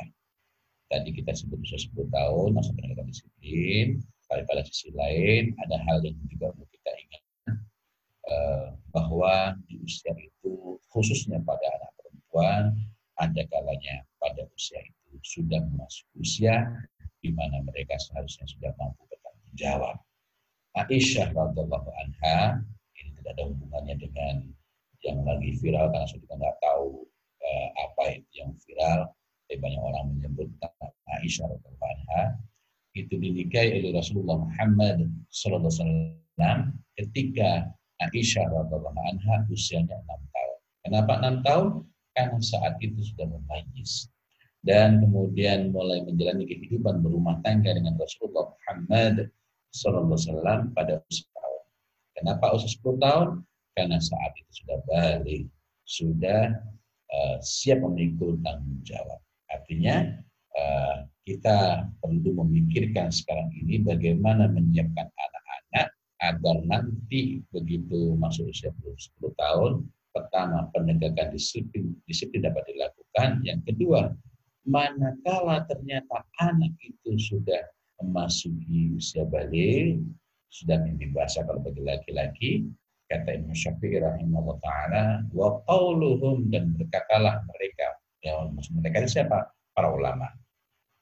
Tadi kita sebut usia 10 tahun, masa pendidikan disiplin. Tapi pada sisi lain, ada hal yang juga perlu kita ingat uh, bahwa di usia itu khususnya pada anak perempuan ada kalanya pada usia itu sudah memasuki usia di mana mereka seharusnya sudah mampu bertanggung jawab. Aisyah radhiallahu anha ini tidak ada hubungannya dengan yang lagi viral karena kita nggak tahu eh, apa itu yang viral. Tapi banyak orang menyebut Aisyah radhiallahu anha itu dinikahi oleh Rasulullah Muhammad sallallahu alaihi wasallam ketika Aisyah radhiallahu anha usianya enam tahun. Kenapa enam tahun? Karena saat itu sudah memayis dan kemudian mulai menjalani kehidupan berumah tangga dengan Rasulullah Muhammad Sallallahu Alaihi Wasallam pada usia tahun. Kenapa usia 10 tahun? Karena saat itu sudah balik, sudah uh, siap memikul tanggung jawab. Artinya uh, kita perlu memikirkan sekarang ini bagaimana menyiapkan anak-anak agar nanti begitu masuk usia 10 tahun, pertama penegakan disiplin, disiplin dapat dilakukan. Yang kedua, manakala ternyata anak itu sudah memasuki usia balik, sudah mimpi basah kalau bagi laki-laki, kata Imam Syafi'i rahimahullah ta'ala, wa qawluhum dan berkatalah mereka, yang mereka itu siapa? Para ulama.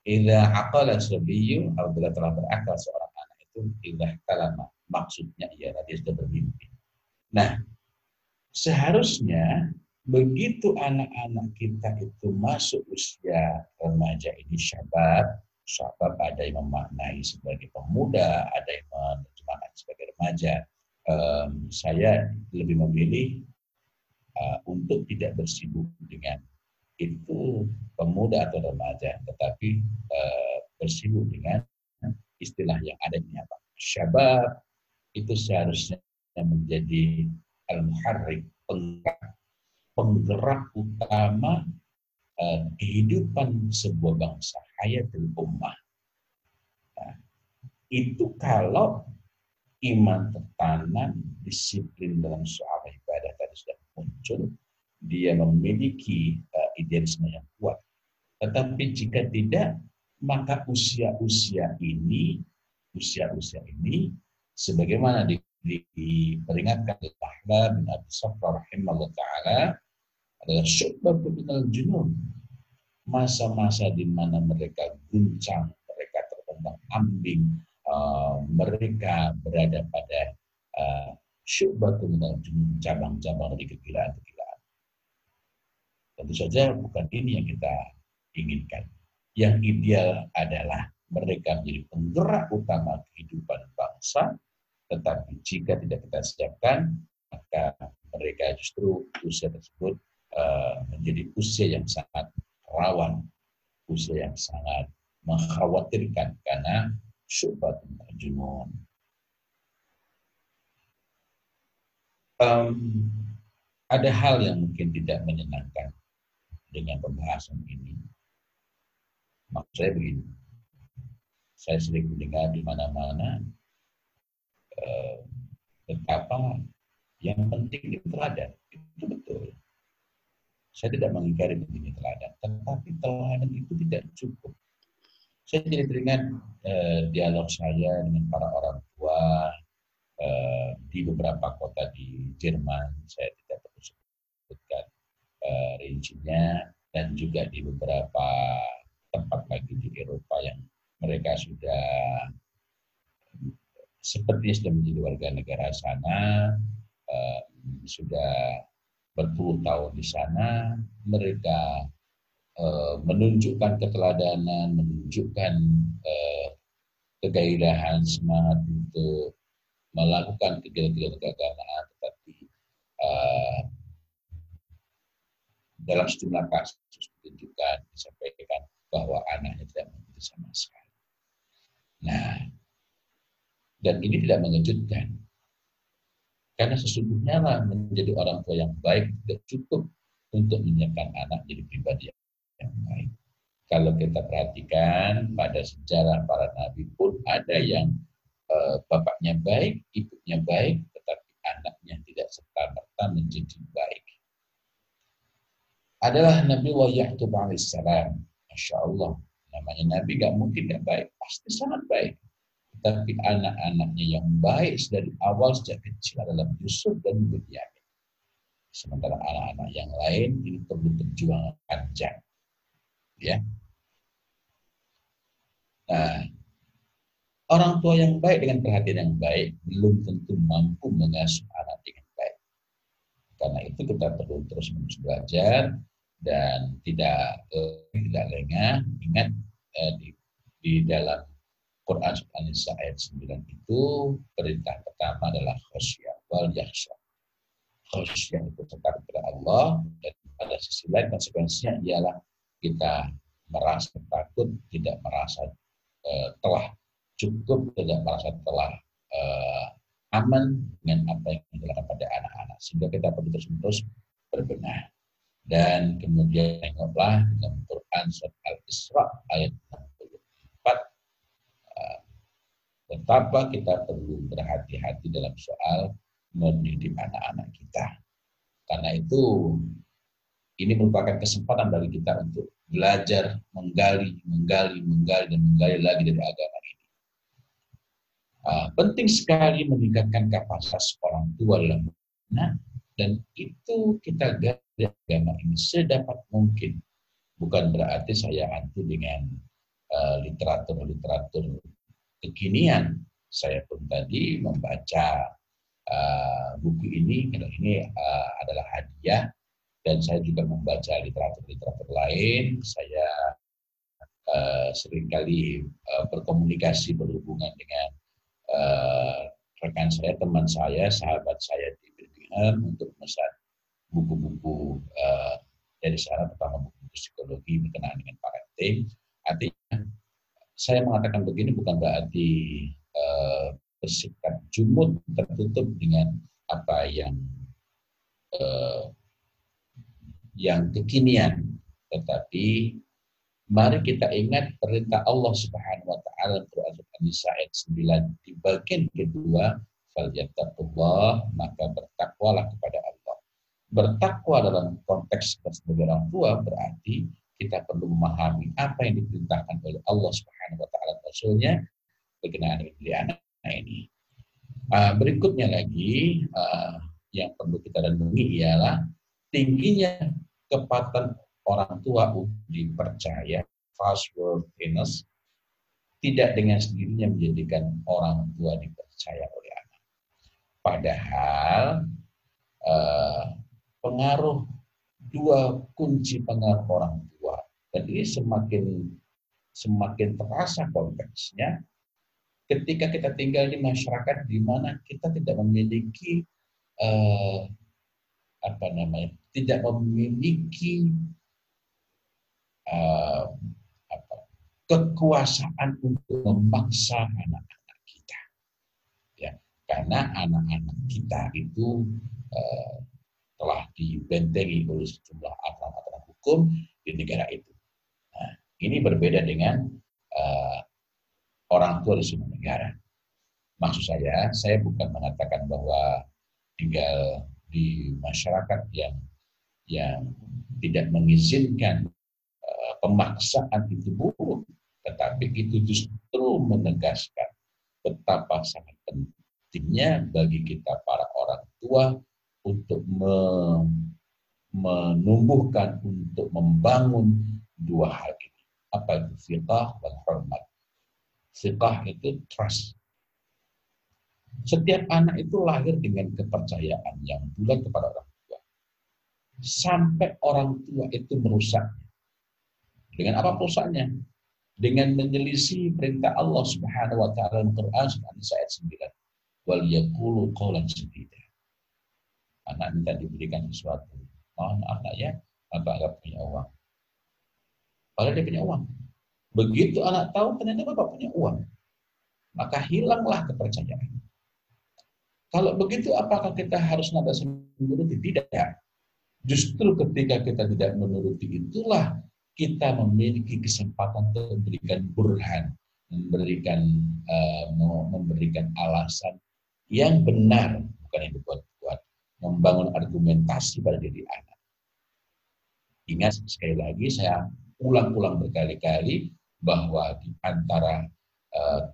Idza aqala sabiyyu apabila telah berakal seorang anak itu idza kalama maksudnya ialah dia sudah bermimpi. Nah, seharusnya begitu anak-anak kita itu masuk usia remaja ini syabab, syabab ada yang memaknai sebagai pemuda, ada yang menerjemahkan sebagai remaja. Um, saya lebih memilih uh, untuk tidak bersibuk dengan itu pemuda atau remaja, tetapi uh, bersibuk dengan istilah yang ada ini apa? Syabab itu seharusnya menjadi al-muharrik, penggerak, penggerak utama uh, kehidupan sebuah bangsa, hayatul ummah. Nah, itu kalau iman tertanam, disiplin dalam soal ibadah tadi sudah muncul, dia memiliki uh, idealisme yang kuat. Tetapi jika tidak, maka usia-usia ini, usia-usia ini sebagaimana di, di, diperingatkan oleh Tahla bin Abi Safra ta'ala adalah syubbah minal junun. Masa-masa di mana mereka guncang, mereka terkembang ambing, uh, mereka berada pada uh, junun, cabang-cabang dari kegilaan-kegilaan. Tentu saja bukan ini yang kita inginkan. Yang ideal adalah mereka menjadi penggerak utama kehidupan bangsa, tetapi jika tidak kita siapkan, maka mereka justru usia tersebut uh, menjadi usia yang sangat rawan, usia yang sangat mengkhawatirkan karena syubhat junun. Um, ada hal yang mungkin tidak menyenangkan dengan pembahasan ini. Maksud saya begini, saya sering mendengar di mana-mana Eh, betapa yang penting itu teladan. Itu betul. Saya tidak mengingkari pentingnya teladan, tetapi teladan itu tidak cukup. Saya jadi teringat eh, dialog saya dengan para orang tua eh, di beberapa kota di Jerman. Saya tidak perlu sebutkan eh, rincinya dan juga di beberapa tempat lagi di Eropa yang mereka sudah seperti sudah menjadi warga negara sana, uh, sudah berpuluh tahun di sana, mereka menunjukkan keteladanan, menunjukkan uh, kegairahan, semangat untuk melakukan kegiatan-kegiatan keagamaan, tetapi uh, dalam sejumlah kasus ditunjukkan, disampaikan bahwa anaknya tidak mengerti sama sekali. Nah, dan ini tidak mengejutkan. Karena sesungguhnya menjadi orang tua yang baik tidak cukup untuk menyiapkan anak jadi pribadi yang baik. Kalau kita perhatikan pada sejarah para nabi pun ada yang eh, bapaknya baik, ibunya baik, tetapi anaknya tidak serta-merta menjadi baik. Adalah Nabi Ya'qub alaihissalam. Masya Allah. Namanya Nabi gak mungkin gak baik. Pasti sangat baik tapi anak-anaknya yang baik dari awal sejak kecil adalah Yusuf dan Bunyamin. Sementara anak-anak yang lain ini perlu perjuangan panjang. Ya. Nah, orang tua yang baik dengan perhatian yang baik belum tentu mampu mengasuh anak dengan baik. Karena itu kita perlu terus menerus belajar dan tidak eh, tidak lengah. Ingat eh, di, di dalam Quran Surat An-Nisa ayat 9 itu perintah pertama adalah khasyah wal yakhsha. Khasyah itu dekat kepada Allah dan pada sisi lain konsekuensinya ialah kita merasa takut, tidak merasa uh, telah cukup, tidak merasa telah uh, aman dengan apa yang dilakukan pada anak-anak. Sehingga kita perlu terus-menerus berbenah. Dan kemudian tengoklah dengan Quran surat Al-Isra ayat 64 betapa kita perlu berhati-hati dalam soal mendidik anak-anak kita. Karena itu ini merupakan kesempatan bagi kita untuk belajar, menggali, menggali, menggali, dan menggali lagi dari agama ini. Uh, penting sekali meningkatkan kapasitas orang tua dalam nah, dan itu kita gali agama ini sedapat mungkin. Bukan berarti saya anti dengan uh, literatur-literatur uh, kekinian. Saya pun tadi membaca uh, buku ini, karena ini uh, adalah hadiah, dan saya juga membaca literatur-literatur lain. Saya uh, sering kali uh, berkomunikasi berhubungan dengan uh, rekan saya, teman saya, sahabat saya di Birmingham untuk memesan buku-buku uh, dari sana, terutama buku-buku psikologi berkenaan dengan parenting. Artinya saya mengatakan begini bukan berarti uh, bersikap jumut tertutup dengan apa yang yang kekinian, tetapi mari kita ingat perintah Allah Subhanahu wa taala Quran An-Nisa ayat 9 di bagian kedua falyattaqullah maka bertakwalah kepada Allah. Bertakwa dalam konteks sebagai orang tua berarti kita perlu memahami apa yang diperintahkan oleh Allah Subhanahu wa taala Rasulnya berkenaan dengan anak ini. Uh, berikutnya lagi uh, yang perlu kita renungi ialah tingginya kepatuhan orang tua untuk dipercaya trustworthiness tidak dengan sendirinya menjadikan orang tua dipercaya oleh anak. Padahal uh, pengaruh dua kunci pengaruh orang dan ini semakin semakin terasa konteksnya ketika kita tinggal di masyarakat di mana kita tidak memiliki uh, apa namanya tidak memiliki uh, apa, kekuasaan untuk memaksa anak-anak kita ya karena anak-anak kita itu uh, telah dibentengi oleh sejumlah aturan-aturan hukum di negara itu ini berbeda dengan uh, orang tua di semua negara. Maksud saya, saya bukan mengatakan bahwa tinggal di masyarakat yang yang tidak mengizinkan uh, pemaksaan itu buruk, tetapi itu justru menegaskan betapa sangat pentingnya bagi kita para orang tua untuk menumbuhkan, untuk membangun dua hal ini apa itu fiqah dan hormat. Fiqah itu trust. Setiap anak itu lahir dengan kepercayaan yang bulat kepada orang tua. Sampai orang tua itu merusaknya. Dengan apa merusaknya? Dengan menyelisih perintah Allah Subhanahu wa taala dalam Quran surat ayat 9. Wal yaqulu qawlan sadida. Anak minta diberikan sesuatu. Mohon anak ya, bapak nggak punya uang Padahal dia punya uang. Begitu anak tahu ternyata bapak punya uang, maka hilanglah kepercayaan. Kalau begitu apakah kita harus nada menuruti? Tidak. Justru ketika kita tidak menuruti itulah kita memiliki kesempatan untuk memberikan burhan, memberikan uh, memberikan alasan yang benar, bukan yang dibuat-buat, membangun argumentasi pada diri anak. Ingat sekali lagi saya ulang-ulang berkali-kali bahwa di antara uh,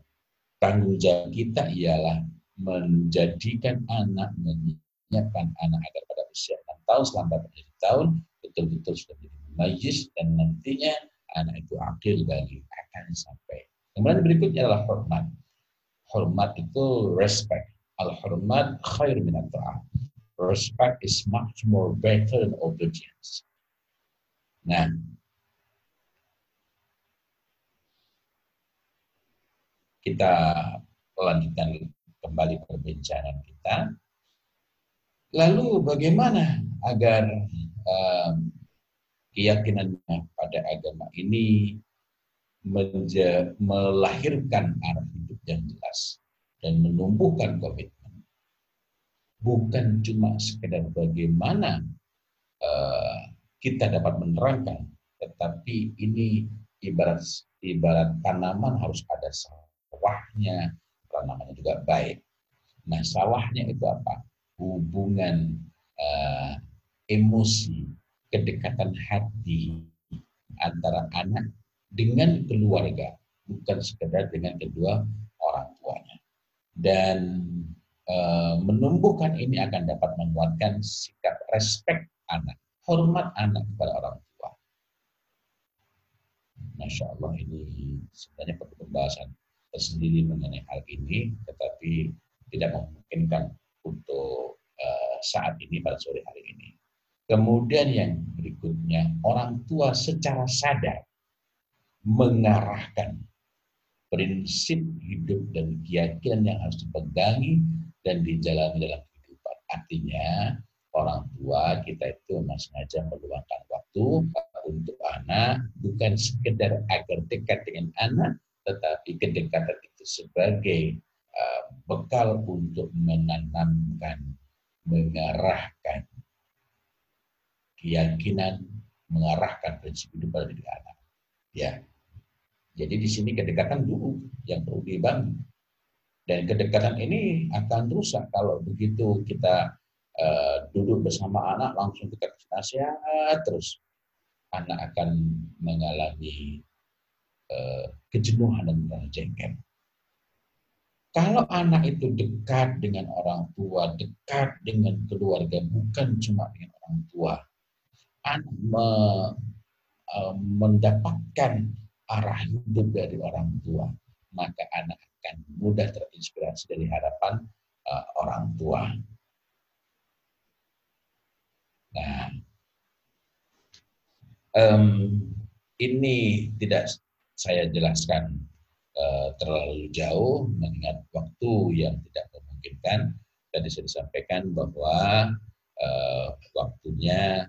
tanggung jawab kita ialah menjadikan anak, menyiapkan anak agar pada usia 6 tahun, selama menjadi tahun, betul-betul sudah menjadi majis, dan nantinya anak itu akhir dari akan sampai. Kemudian berikutnya adalah hormat. Hormat itu respect. Al-hormat khair minat Respect is much more better than obedience. Nah, kita lanjutkan kembali perbincangan kita. Lalu bagaimana agar um, keyakinannya pada agama ini melahirkan arah hidup yang jelas dan menumbuhkan komitmen. Bukan cuma sekedar bagaimana uh, kita dapat menerangkan, tetapi ini ibarat ibarat tanaman harus ada wahnya, apa namanya juga baik. Nah, salahnya itu apa? Hubungan uh, emosi, kedekatan hati antara anak dengan keluarga, bukan sekedar dengan kedua orang tuanya. Dan uh, menumbuhkan ini akan dapat menguatkan sikap respect anak, hormat anak kepada orang tua. Masya Allah ini sebenarnya perlu pembahasan tersendiri mengenai hal ini, tetapi tidak memungkinkan untuk uh, saat ini pada sore hari ini. Kemudian yang berikutnya, orang tua secara sadar mengarahkan prinsip hidup dan keyakinan yang harus dipegangi dan dijalani dalam kehidupan. Artinya, orang tua kita itu memang sengaja meluangkan waktu untuk anak, bukan sekedar agar dekat dengan anak, tetapi kedekatan itu sebagai uh, bekal untuk menanamkan, mengarahkan keyakinan, mengarahkan prinsip hidup pada diri anak. Ya, jadi di sini kedekatan dulu yang perlu dibangun. Dan kedekatan ini akan rusak kalau begitu kita uh, duduk bersama anak langsung kita kasih nasihat terus anak akan mengalami kejenuhan dan jengkel. Kalau anak itu dekat dengan orang tua, dekat dengan keluarga, bukan cuma dengan orang tua, anak me, uh, mendapatkan arah hidup dari orang tua, maka anak akan mudah terinspirasi dari harapan uh, orang tua. Nah, um, ini tidak saya jelaskan uh, terlalu jauh mengingat waktu yang tidak memungkinkan. Tadi saya disampaikan bahwa uh, waktunya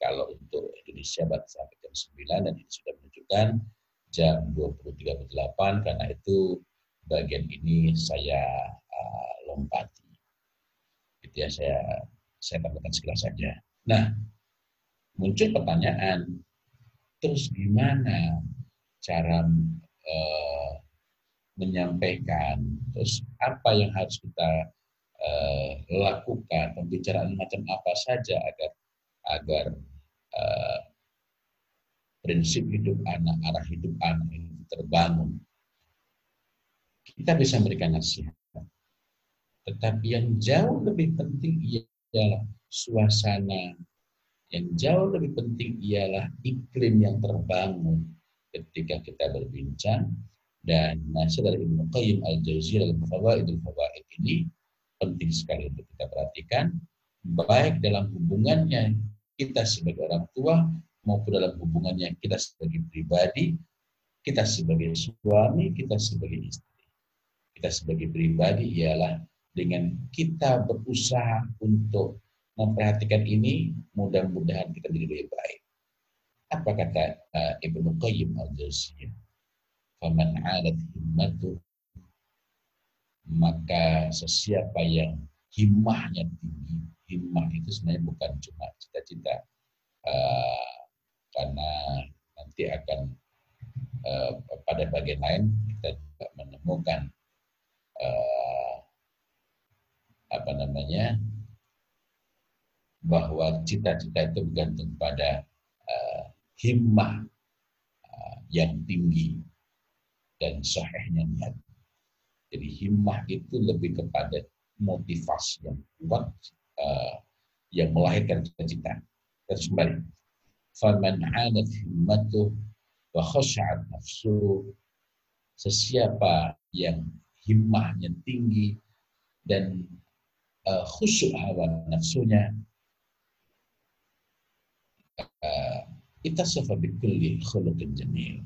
kalau untuk Indonesia baru sampai jam 9 dan ini sudah menunjukkan jam 20.38 karena itu bagian ini saya uh, lompati. Itu ya saya saya tambahkan sekilas saja. Nah, muncul pertanyaan, terus gimana cara uh, menyampaikan, terus apa yang harus kita uh, lakukan, pembicaraan macam apa saja agar agar uh, prinsip hidup anak, arah hidup anak ini terbangun. Kita bisa memberikan nasihat. Tetapi yang jauh lebih penting ialah suasana. Yang jauh lebih penting ialah iklim yang terbangun ketika kita berbincang dan nasihat dari Ibnu Qayyim al-Jauziyah dalam Fawaidul Fawaid ini penting sekali untuk kita perhatikan baik dalam hubungannya kita sebagai orang tua maupun dalam hubungannya kita sebagai pribadi, kita sebagai suami, kita sebagai istri. Kita sebagai pribadi ialah dengan kita berusaha untuk memperhatikan ini, mudah-mudahan kita menjadi lebih baik. Apa kata uh, Ibnu Qayyim al-Jauziyah? Faman 'alat himmatu maka sesiapa yang himmahnya tinggi, himmah itu sebenarnya bukan cuma cita-cita uh, karena nanti akan uh, pada bagian lain kita juga menemukan uh, apa namanya bahwa cita-cita itu bergantung pada uh, himmah uh, yang tinggi dan sahihnya niat. Jadi himmah itu lebih kepada motivasi yang kuat uh, yang melahirkan cita-cita. Terus kembali. Faman 'adat himmatuh wa khasha'at nafsu sesiapa yang himmahnya tinggi dan uh, khusyuk hawa nafsunya itasafa bikulli khuluqin jamil.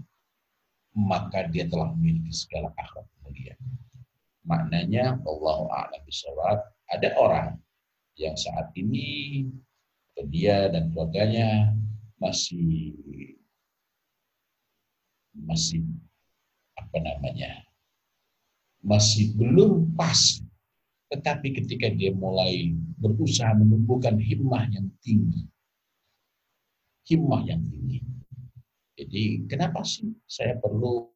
Maka dia telah memiliki segala akhlak mulia maknanya Allah a'lam bisawab ada orang yang saat ini dia dan keluarganya masih masih apa namanya masih belum pas. Tetapi ketika dia mulai berusaha menumbuhkan himmah yang tinggi himmah yang tinggi jadi kenapa sih saya perlu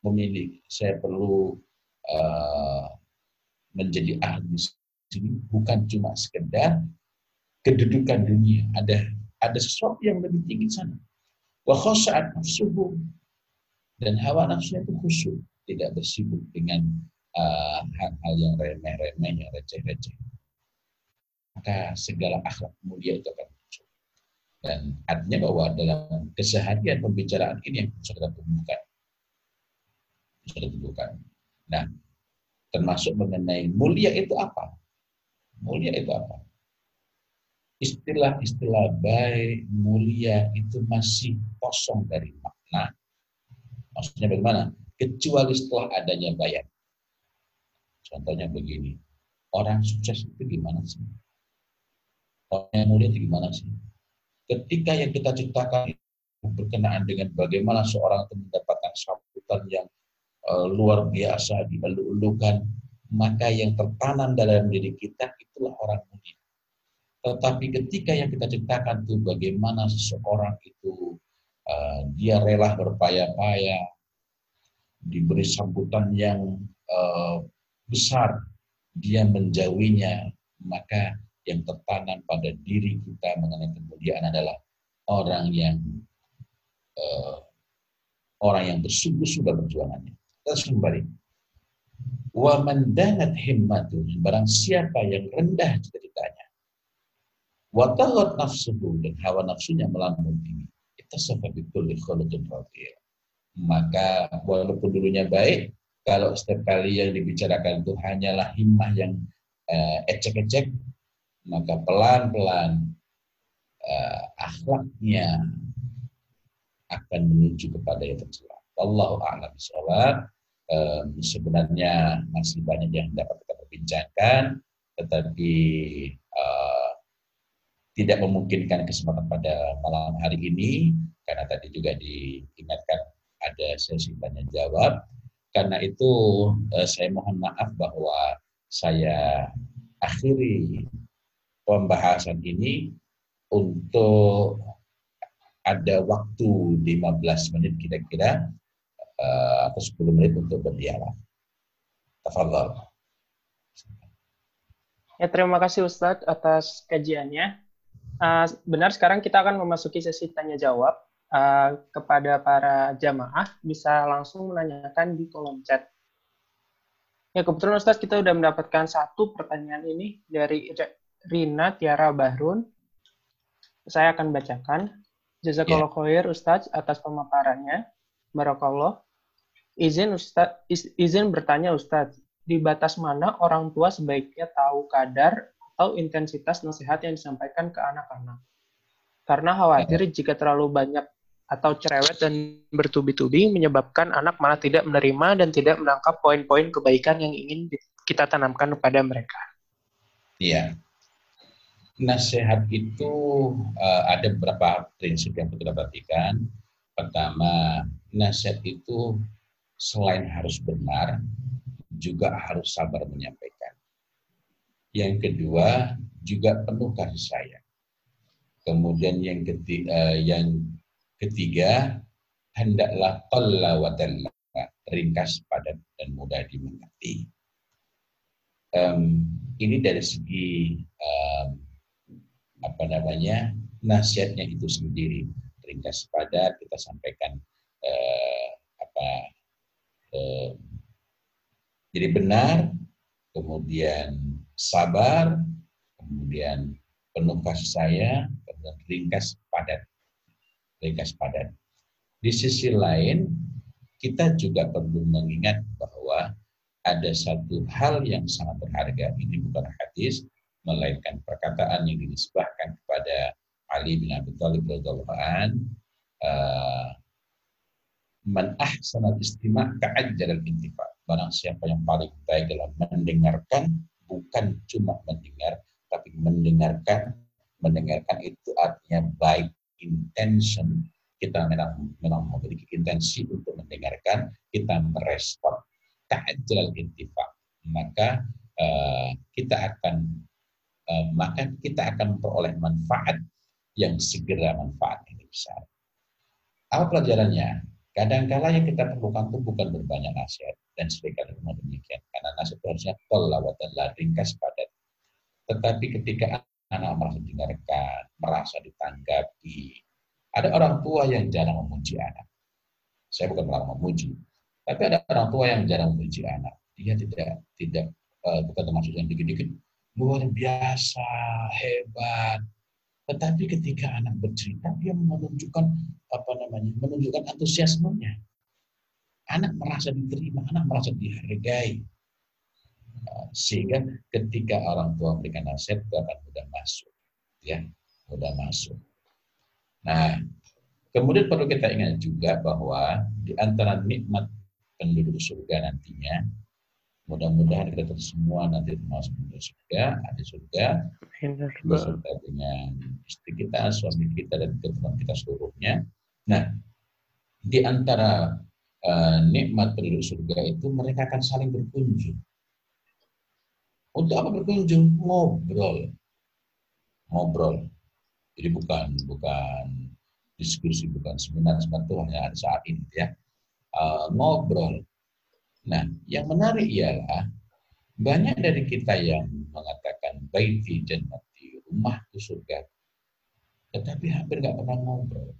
memilih saya perlu uh, menjadi ahli sini bukan cuma sekedar kedudukan dunia. Ada ada sesuatu yang lebih tinggi sana. Wa khasa'at nafsuhu. Dan hawa nafsunya itu khusyuk. Tidak bersibuk dengan uh, hal-hal uh, yang remeh-remeh, yang receh-receh. Maka segala akhlak mulia itu akan. Dan artinya bahwa dalam keseharian pembicaraan ini yang kita tumbuhkan. Kita tumbuhkan. Nah, termasuk mengenai mulia itu apa? Mulia itu apa? istilah-istilah baik, mulia itu masih kosong dari makna. Maksudnya bagaimana? Kecuali setelah adanya bayar. Contohnya begini, orang sukses itu gimana sih? Orang yang mulia itu gimana sih? Ketika yang kita ciptakan berkenaan dengan bagaimana seorang itu mendapatkan sambutan yang uh, luar biasa, dielu-elukan, maka yang tertanam dalam diri kita itulah orang mulia. Tetapi ketika yang kita ciptakan itu bagaimana seseorang itu uh, dia rela berpayah-payah, diberi sambutan yang uh, besar, dia menjauhinya, maka yang tertanam pada diri kita mengenai kemuliaan adalah orang yang uh, orang yang bersungguh-sungguh berjuangannya. Terus kembali. Wa mandanat himmatun barang siapa yang rendah cita-citanya Watalat nafsuhu dan hawa nafsunya melambung tinggi. Kita sebabikul khuludun radiyah. Maka walaupun dulunya baik, kalau setiap kali yang dibicarakan itu hanyalah himmah yang uh, ecek-ecek, maka pelan-pelan uh, akhlaknya akan menuju kepada yang tercela. Wallahu a'lam bishawab. Um, sebenarnya masih banyak yang dapat kita perbincangkan, tetapi uh, tidak memungkinkan kesempatan pada malam hari ini karena tadi juga diingatkan ada sesi tanya jawab. Karena itu eh, saya mohon maaf bahwa saya akhiri pembahasan ini untuk ada waktu 15 menit kira-kira eh, atau 10 menit untuk berdialog. Tafadhol. Ya, terima kasih Ustadz atas kajiannya. Uh, benar sekarang kita akan memasuki sesi tanya jawab uh, kepada para jamaah bisa langsung menanyakan di kolom chat. Ya kebetulan Ustadz kita sudah mendapatkan satu pertanyaan ini dari Rina Tiara Bahrun. Saya akan bacakan. Jazakallah yeah. khair Ustadz atas pemaparannya. Barakallah. Izin Ustadz, izin bertanya Ustadz, di batas mana orang tua sebaiknya tahu kadar atau intensitas nasihat yang disampaikan ke anak-anak. Karena khawatir ya. jika terlalu banyak atau cerewet dan bertubi-tubi menyebabkan anak malah tidak menerima dan tidak menangkap poin-poin kebaikan yang ingin kita tanamkan kepada mereka. Iya. Nasihat itu uh, ada beberapa prinsip yang kita perhatikan. Pertama, nasihat itu selain harus benar, juga harus sabar menyampaikan. Yang kedua juga penuh kasih sayang. Kemudian yang ketiga, uh, yang ketiga hendaklah wa ringkas padat dan mudah dimengerti. Um, ini dari segi um, apa namanya nasihatnya itu sendiri ringkas padat kita sampaikan uh, apa uh, jadi benar kemudian sabar, kemudian penuh kasih sayang, kemudian ringkas padat. Ringkas padat. Di sisi lain, kita juga perlu mengingat bahwa ada satu hal yang sangat berharga. Ini bukan hadis, melainkan perkataan yang dinisbahkan kepada Ali bin Abi Thalib radhiyallahu an uh, man ahsana istima' ka'ajjal al-intifa. Barang siapa yang paling baik dalam mendengarkan bukan cuma mendengar, tapi mendengarkan. Mendengarkan itu artinya baik intention. Kita memang, memang memiliki intensi untuk mendengarkan, kita merespon. Ta'ajjal intifak. Maka uh, kita akan maka kita akan memperoleh manfaat yang segera manfaat ini besar. Apa pelajarannya? Kadang-kala yang kita perlukan itu bukan berbanyak nasihat, dan sering kali memang demikian. Karena nasihat itu harusnya lawat dan ringkas padat. Tetapi ketika anak merasa didengarkan, merasa ditanggapi, ada orang tua yang jarang memuji anak. Saya bukan melarang memuji, tapi ada orang tua yang jarang memuji anak. Dia tidak tidak uh, bukan termasuk yang dikit-dikit luar biasa, hebat. Tetapi ketika anak bercerita, dia menunjukkan apa namanya, menunjukkan antusiasmenya. Anak merasa diterima, anak merasa dihargai. Eh, sehingga ketika orang tua memberikan nasihat, itu akan mudah masuk. Ya, mudah masuk. Nah, kemudian perlu kita ingat juga bahwa di antara nikmat penduduk surga nantinya, mudah-mudahan kita semua nanti termasuk penduduk surga, ada surga, surga dengan istri kita, suami kita, dan keturunan kita seluruhnya. Nah, di antara uh, nikmat penduduk surga itu mereka akan saling berkunjung. Untuk apa berkunjung? Ngobrol. Ngobrol. Jadi bukan bukan diskusi, bukan seminar, seminar itu hanya saat ini ya. Uh, ngobrol. Nah, yang menarik ialah banyak dari kita yang mengatakan baiti jannati, rumahku surga. Tetapi hampir nggak pernah ngobrol.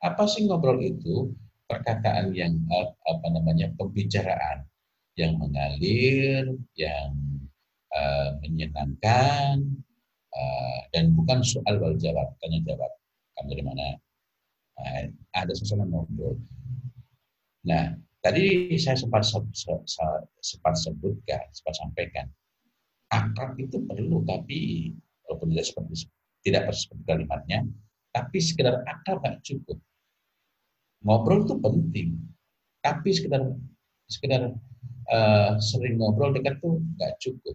Apa sih ngobrol itu? Perkataan yang apa namanya pembicaraan yang mengalir, yang uh, menyenangkan, Eh, dan bukan soal wal jawab, tanya jawab. Kamu dari mana? Nah, ada suasana ngobrol. Nah, tadi saya sempat sempat sebutkan, sempat sampaikan, akrab itu perlu, tapi walaupun tidak seperti tidak seperti kalimatnya, tapi sekedar akrab nggak cukup. Ngobrol itu penting, tapi sekedar sekedar uh, sering ngobrol dekat tuh nggak cukup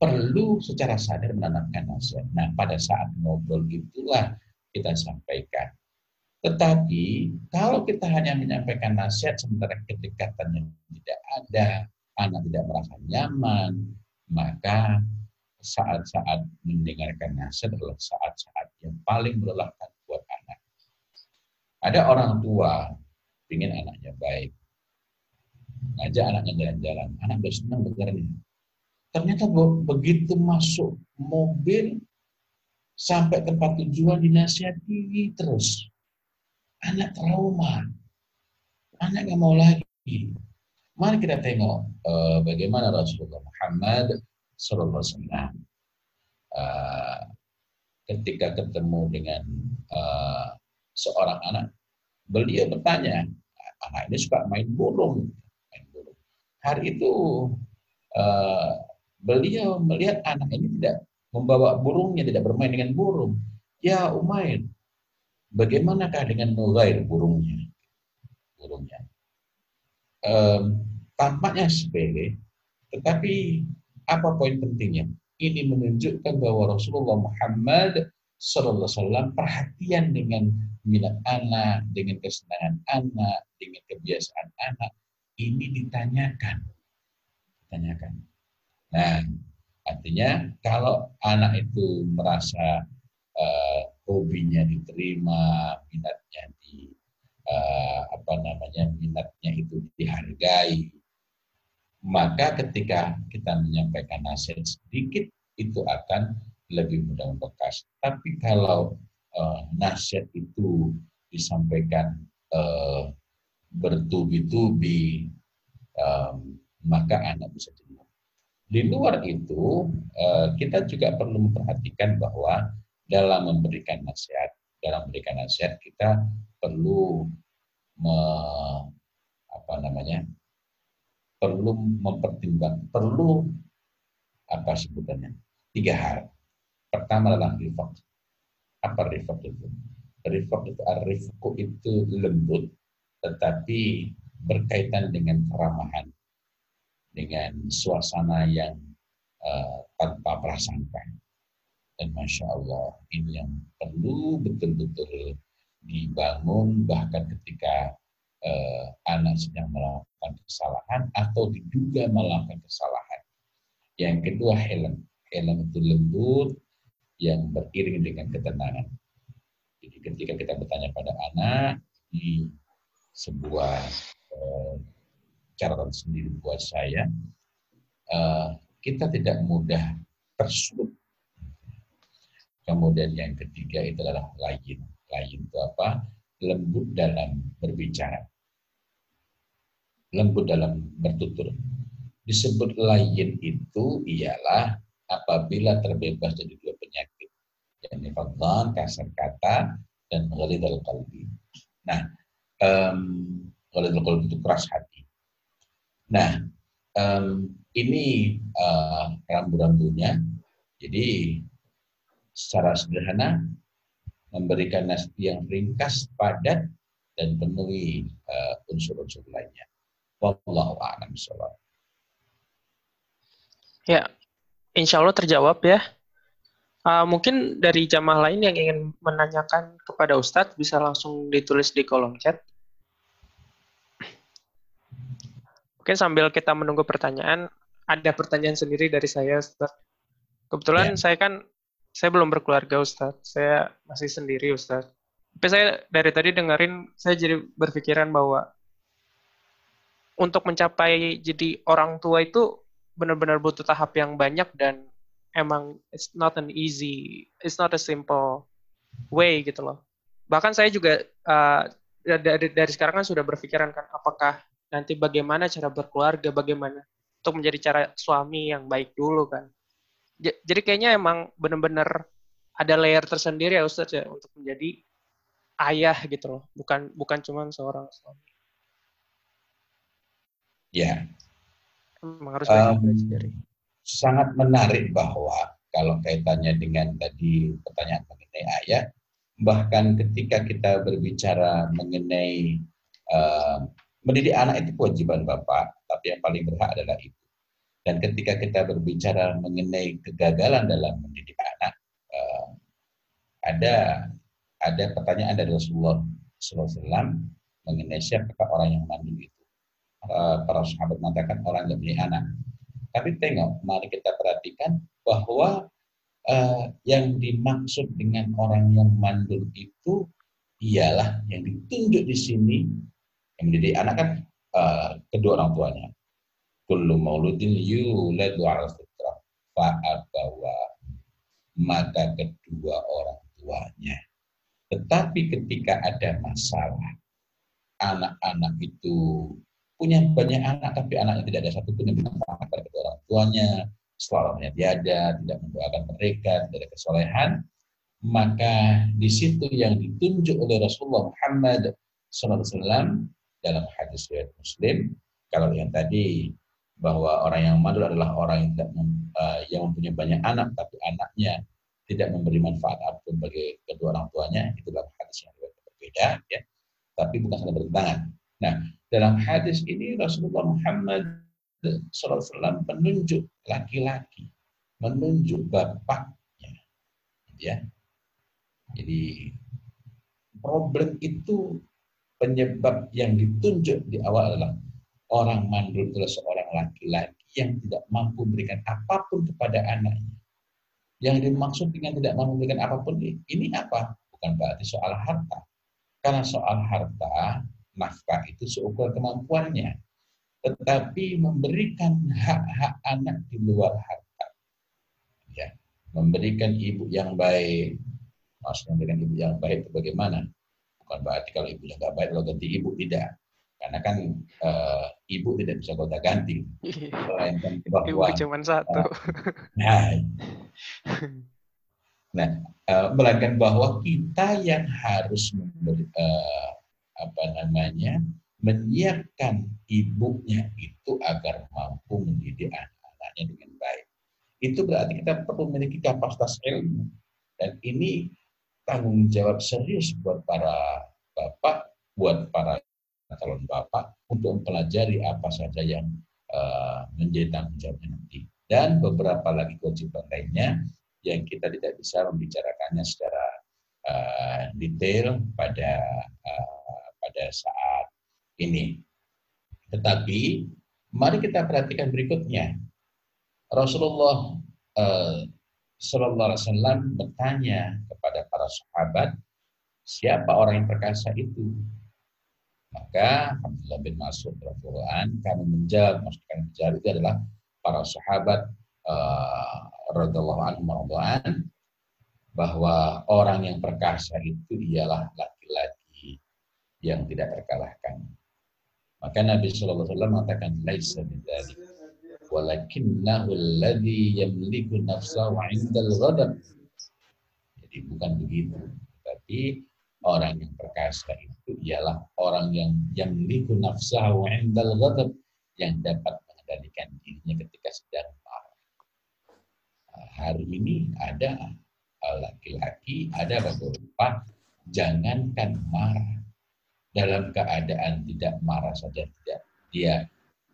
perlu secara sadar menanamkan nasihat. Nah, pada saat ngobrol itulah kita sampaikan. Tetapi kalau kita hanya menyampaikan nasihat sementara kedekatannya tidak ada, anak tidak merasa nyaman, maka saat-saat mendengarkan nasihat adalah saat-saat yang paling melelahkan buat anak. Ada orang tua ingin anaknya baik, ngajak anaknya jalan-jalan, anak udah senang dengarnya, Ternyata begitu masuk mobil sampai tempat tujuan dinasihati terus. Anak trauma. Anak nggak mau lagi. Mari kita tengok uh, bagaimana Rasulullah Muhammad Wasallam uh, ketika ketemu dengan uh, seorang anak, beliau bertanya, anak ini suka main burung, main burung. Hari itu uh, beliau melihat anak ini tidak membawa burungnya, tidak bermain dengan burung. Ya Umair, bagaimanakah dengan Nugair burungnya? Burungnya. Um, tampaknya sepele, tetapi apa poin pentingnya? Ini menunjukkan bahwa Rasulullah Muhammad Wasallam perhatian dengan minat anak, dengan kesenangan anak, dengan kebiasaan anak. Ini ditanyakan, ditanyakan. Nah, artinya kalau anak itu merasa uh, hobinya diterima, minatnya di uh, apa namanya minatnya itu dihargai, maka ketika kita menyampaikan nasihat sedikit itu akan lebih mudah membekas. Tapi kalau uh, nasihat itu disampaikan uh, bertubi-tubi, um, maka anak bisa jenuh. Di luar itu, eh, kita juga perlu memperhatikan bahwa dalam memberikan nasihat, dalam memberikan nasihat kita perlu me, apa namanya, perlu mempertimbang, perlu apa sebutannya, tiga hal. Pertama adalah rifak. Apa rifak itu? Rifak itu, rifku itu lembut, tetapi berkaitan dengan keramahan dengan suasana yang uh, tanpa prasangka. Dan Masya Allah, ini yang perlu betul-betul dibangun bahkan ketika uh, anak sedang melakukan kesalahan atau diduga melakukan kesalahan. Yang kedua, helm. Helm itu lembut yang beriring dengan ketenangan. Jadi ketika kita bertanya pada anak di sebuah uh, catatan sendiri buat saya, uh, kita tidak mudah tersulut. Kemudian yang ketiga itu adalah lain. Lain itu apa? Lembut dalam berbicara. Lembut dalam bertutur. Disebut lain itu ialah apabila terbebas dari dua penyakit. yakni fadlan, kasar kata, dan ghalidul qalbi. Nah, um, ghalidul qalbi itu keras hati. Nah, um, ini uh, rambu-rambunya. Jadi secara sederhana memberikan nasihat yang ringkas, padat, dan penuhi uh, unsur-unsur lainnya. Wallahu a'lam Ya, insya Allah terjawab ya. Uh, mungkin dari jamaah lain yang ingin menanyakan kepada Ustadz bisa langsung ditulis di kolom chat. Oke, sambil kita menunggu pertanyaan, ada pertanyaan sendiri dari saya, Ustadz. Kebetulan ya. saya kan, saya belum berkeluarga, Ustadz. Saya masih sendiri, Ustadz. Tapi saya dari tadi dengerin, saya jadi berpikiran bahwa untuk mencapai jadi orang tua itu benar-benar butuh tahap yang banyak dan emang it's not an easy, it's not a simple way gitu loh. Bahkan saya juga uh, dari, dari sekarang kan sudah berpikiran kan apakah nanti bagaimana cara berkeluarga, bagaimana untuk menjadi cara suami yang baik dulu kan. Jadi kayaknya emang benar-benar ada layer tersendiri ya Ustaz ya untuk menjadi ayah gitu loh, bukan bukan cuma seorang suami. Ya. Emang harus um, sangat menarik bahwa kalau kaitannya dengan tadi pertanyaan mengenai ayah, bahkan ketika kita berbicara mengenai uh, mendidik anak itu kewajiban bapak, tapi yang paling berhak adalah ibu. Dan ketika kita berbicara mengenai kegagalan dalam mendidik anak, uh, ada ada pertanyaan dari Rasulullah SAW mengenai siapakah orang yang mandul itu. Uh, para sahabat mengatakan orang yang mendidik anak. Tapi tengok, mari kita perhatikan bahwa uh, yang dimaksud dengan orang yang mandul itu ialah yang ditunjuk di sini yang mendidik anak kan uh, kedua orang tuanya. Kullu mauludin yuladu ala fitrah. Fa'abawa maka kedua orang tuanya. Tetapi ketika ada masalah, anak-anak itu punya banyak anak tapi anaknya tidak ada satu pun yang bermanfaat pada kedua orang tuanya, selamanya tiada, tidak mendoakan mereka, tidak ada kesolehan, maka di situ yang ditunjuk oleh Rasulullah Muhammad SAW dalam hadis riwayat Muslim, kalau yang tadi bahwa orang yang mandul adalah orang yang tidak uh, yang mempunyai banyak anak tapi anaknya tidak memberi manfaat apa pun bagi kedua orang tuanya, itu dalam hadis yang berbeda, ya. Tapi bukan saling bertentangan. Nah, dalam hadis ini Rasulullah Muhammad SAW menunjuk laki-laki, menunjuk bapaknya. Ya. Jadi problem itu penyebab yang ditunjuk di awal adalah orang mandul adalah seorang laki-laki yang tidak mampu memberikan apa pun kepada anaknya. Yang dimaksud dengan tidak mampu memberikan apa pun ini apa? Bukan berarti soal harta. Karena soal harta nafkah itu seukur kemampuannya. Tetapi memberikan hak-hak anak di luar harta. Ya, memberikan ibu yang baik. Maksudnya memberikan ibu yang baik itu bagaimana? Bukan berarti kalau ibunya nggak baik lo ganti ibu tidak. Karena kan uh, ibu tidak bisa gonta ganti. Melainkan bahwa ibu cuma satu. Nah, nah uh, melainkan bahwa kita yang harus memberi, uh, apa namanya menyiapkan ibunya itu agar mampu mendidik anak-anaknya dengan baik. Itu berarti kita perlu memiliki kapasitas ilmu. Dan ini tanggung jawab serius buat para bapak, buat para calon bapak untuk mempelajari apa saja yang uh, menjadi tanggung jawabnya nanti. Dan beberapa lagi kewajiban lainnya yang kita tidak bisa membicarakannya secara uh, detail pada uh, pada saat ini. Tetapi mari kita perhatikan berikutnya. Rasulullah Wasallam bertanya kepada para sahabat, siapa orang yang perkasa itu? Maka Abdullah bin Mas'ud radhiyallahu kami menjawab, maksud kami menjawab itu adalah para sahabat uh, radhiyallahu anhum bahwa orang yang perkasa itu ialah laki-laki yang tidak terkalahkan. Maka Nabi Shallallahu Alaihi Wasallam mengatakan, "Laisa bidzalik, walakinnahu alladhi yamliku nafsahu 'indal ghadab." Jadi bukan begitu, tapi orang yang perkasa itu ialah orang yang yamliku nafsahu 'indal ghadab yang dapat mengendalikan dirinya ketika sedang marah. Hari ini ada laki-laki, ada beberapa jangankan marah dalam keadaan tidak marah saja tidak dia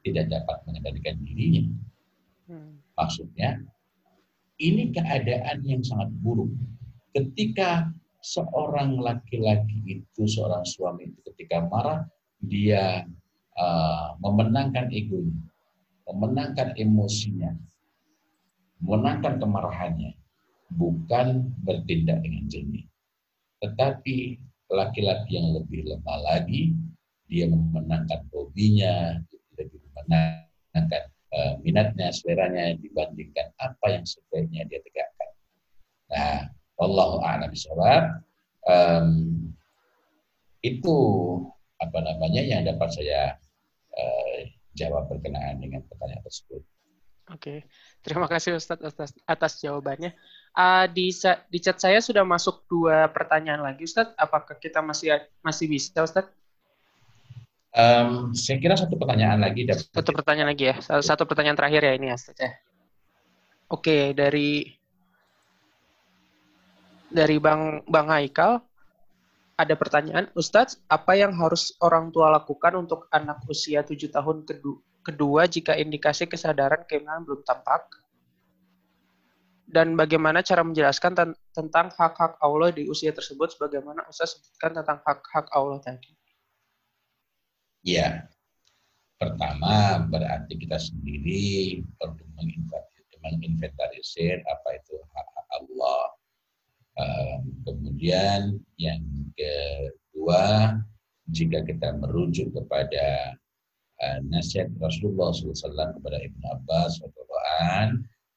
tidak dapat mengendalikan dirinya. Hmm. Maksudnya ini keadaan yang sangat buruk. Ketika seorang laki-laki itu, seorang suami itu ketika marah, dia uh, memenangkan egonya, memenangkan emosinya, memenangkan kemarahannya bukan bertindak dengan jernih. Tetapi laki-laki yang lebih lemah lagi, dia memenangkan hobinya, lebih memenangkan uh, minatnya, seleranya dibandingkan apa yang sebaiknya dia tegakkan. Nah, Allah a'lam um, itu apa namanya yang dapat saya uh, jawab berkenaan dengan pertanyaan tersebut. Oke, terima kasih Ustadz atas, atas jawabannya. Uh, di, di chat saya sudah masuk dua pertanyaan lagi, Ustadz. Apakah kita masih masih bisa, Ustadz? Um, saya kira satu pertanyaan lagi. Satu pertanyaan lagi ya. Satu pertanyaan terakhir ya ini ya, Ustadz ya. Oke, dari dari Bang Bang Haikal ada pertanyaan, Ustadz, apa yang harus orang tua lakukan untuk anak usia tujuh tahun kedua jika indikasi kesadaran keimanan belum tampak. Dan bagaimana cara menjelaskan ten tentang hak-hak Allah di usia tersebut sebagaimana Ustaz sebutkan tentang hak-hak Allah tadi. Ya, pertama berarti kita sendiri perlu menginventarisir apa itu hak-hak Allah. Kemudian yang kedua, jika kita merujuk kepada uh, nasihat Rasulullah SAW kepada Ibnu Abbas radhiallahu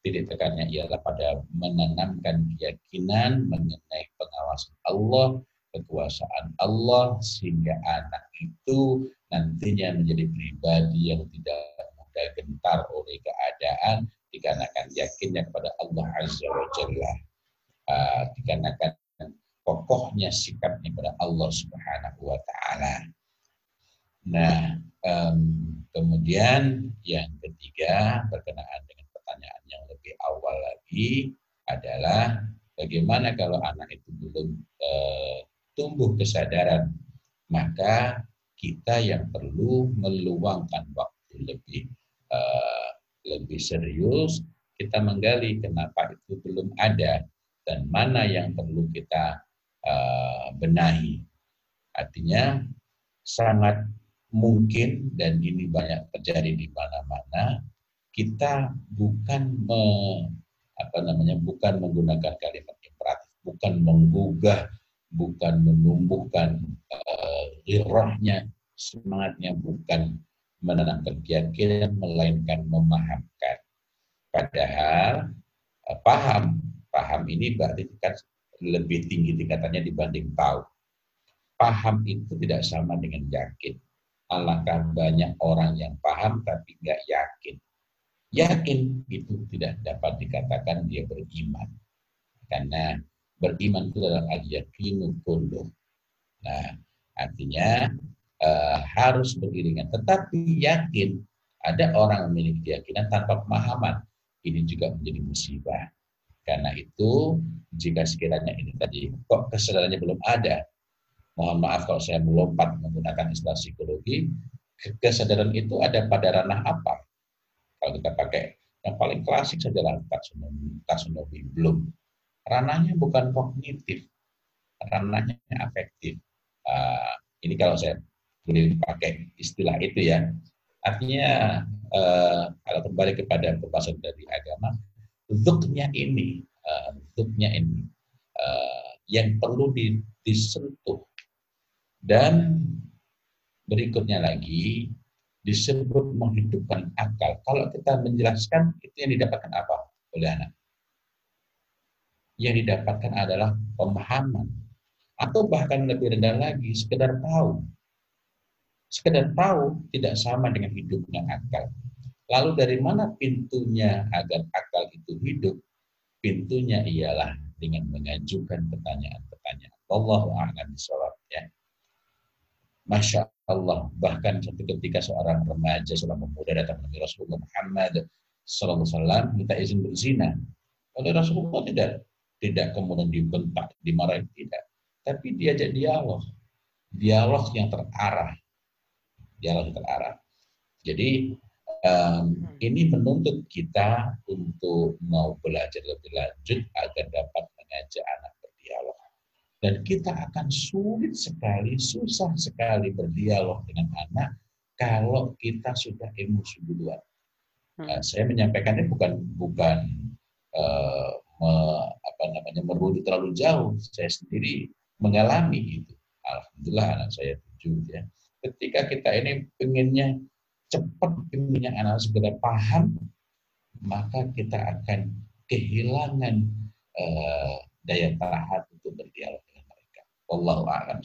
titik tekannya ialah pada menanamkan keyakinan mengenai pengawasan Allah, kekuasaan Allah sehingga anak itu nantinya menjadi pribadi yang tidak mudah gentar oleh keadaan dikarenakan yakinnya kepada Allah Azza wa Jalla. Dikarenakan kokohnya sikapnya kepada Allah Subhanahu wa taala. Nah, um, kemudian yang ketiga berkenaan dengan pertanyaan yang lebih awal lagi adalah bagaimana kalau anak itu belum uh, tumbuh kesadaran, maka kita yang perlu meluangkan waktu lebih uh, lebih serius, kita menggali kenapa itu belum ada dan mana yang perlu kita uh, benahi. Artinya sangat mungkin dan ini banyak terjadi di mana-mana kita bukan me, apa namanya bukan menggunakan kalimat imperatif bukan menggugah bukan menumbuhkan uh, semangatnya bukan menanamkan keyakinan melainkan memahamkan padahal uh, paham paham ini berarti tingkat lebih tinggi tingkatannya dibanding tahu paham itu tidak sama dengan yakin alangkah banyak orang yang paham tapi nggak yakin. Yakin itu tidak dapat dikatakan dia beriman. Karena beriman itu adalah al-yakinu kulluh. Nah, artinya uh, harus beriringan. Tetapi yakin, ada orang memiliki keyakinan tanpa pemahaman. Ini juga menjadi musibah. Karena itu, jika sekiranya ini tadi, kok kesadarannya belum ada, mohon maaf kalau saya melompat menggunakan istilah psikologi, kesadaran itu ada pada ranah apa? Kalau kita pakai yang paling klasik saja lah taksonomi, taksonomi belum. Ranahnya bukan kognitif, ranahnya afektif. Uh, ini kalau saya boleh pakai istilah itu ya. Artinya uh, kalau kembali kepada pembahasan dari agama, zuknya ini, uh, zuknya ini uh, yang perlu disentuh dan berikutnya lagi disebut menghidupkan akal. Kalau kita menjelaskan itu yang didapatkan apa oleh anak? Yang didapatkan adalah pemahaman atau bahkan lebih rendah lagi sekedar tahu. Sekedar tahu tidak sama dengan hidupnya akal. Lalu dari mana pintunya agar akal itu hidup? Pintunya ialah dengan mengajukan pertanyaan-pertanyaan. Allah a'lam ya. Masya Allah. Bahkan satu ketika seorang remaja, seorang pemuda datang ke Rasulullah Muhammad Sallallahu Alaihi minta izin berzina. Oleh Rasulullah tidak tidak kemudian dibentak, dimarahi tidak. Tapi diajak dialog. Dialog yang terarah. Dialog yang terarah. Jadi um, ini menuntut kita untuk mau belajar lebih lanjut agar dapat mengajak anak berdialog. Dan kita akan sulit sekali, susah sekali berdialog dengan anak kalau kita sudah emosi duluan. Uh, saya menyampaikannya bukan bukan uh, me, apa namanya merujuk terlalu jauh. Saya sendiri mengalami itu. Alhamdulillah anak saya tujuh ya. Ketika kita ini pengennya cepat pengennya anak segera paham, maka kita akan kehilangan uh, daya tahan untuk berdialog dengan mereka. Wallahu a'lam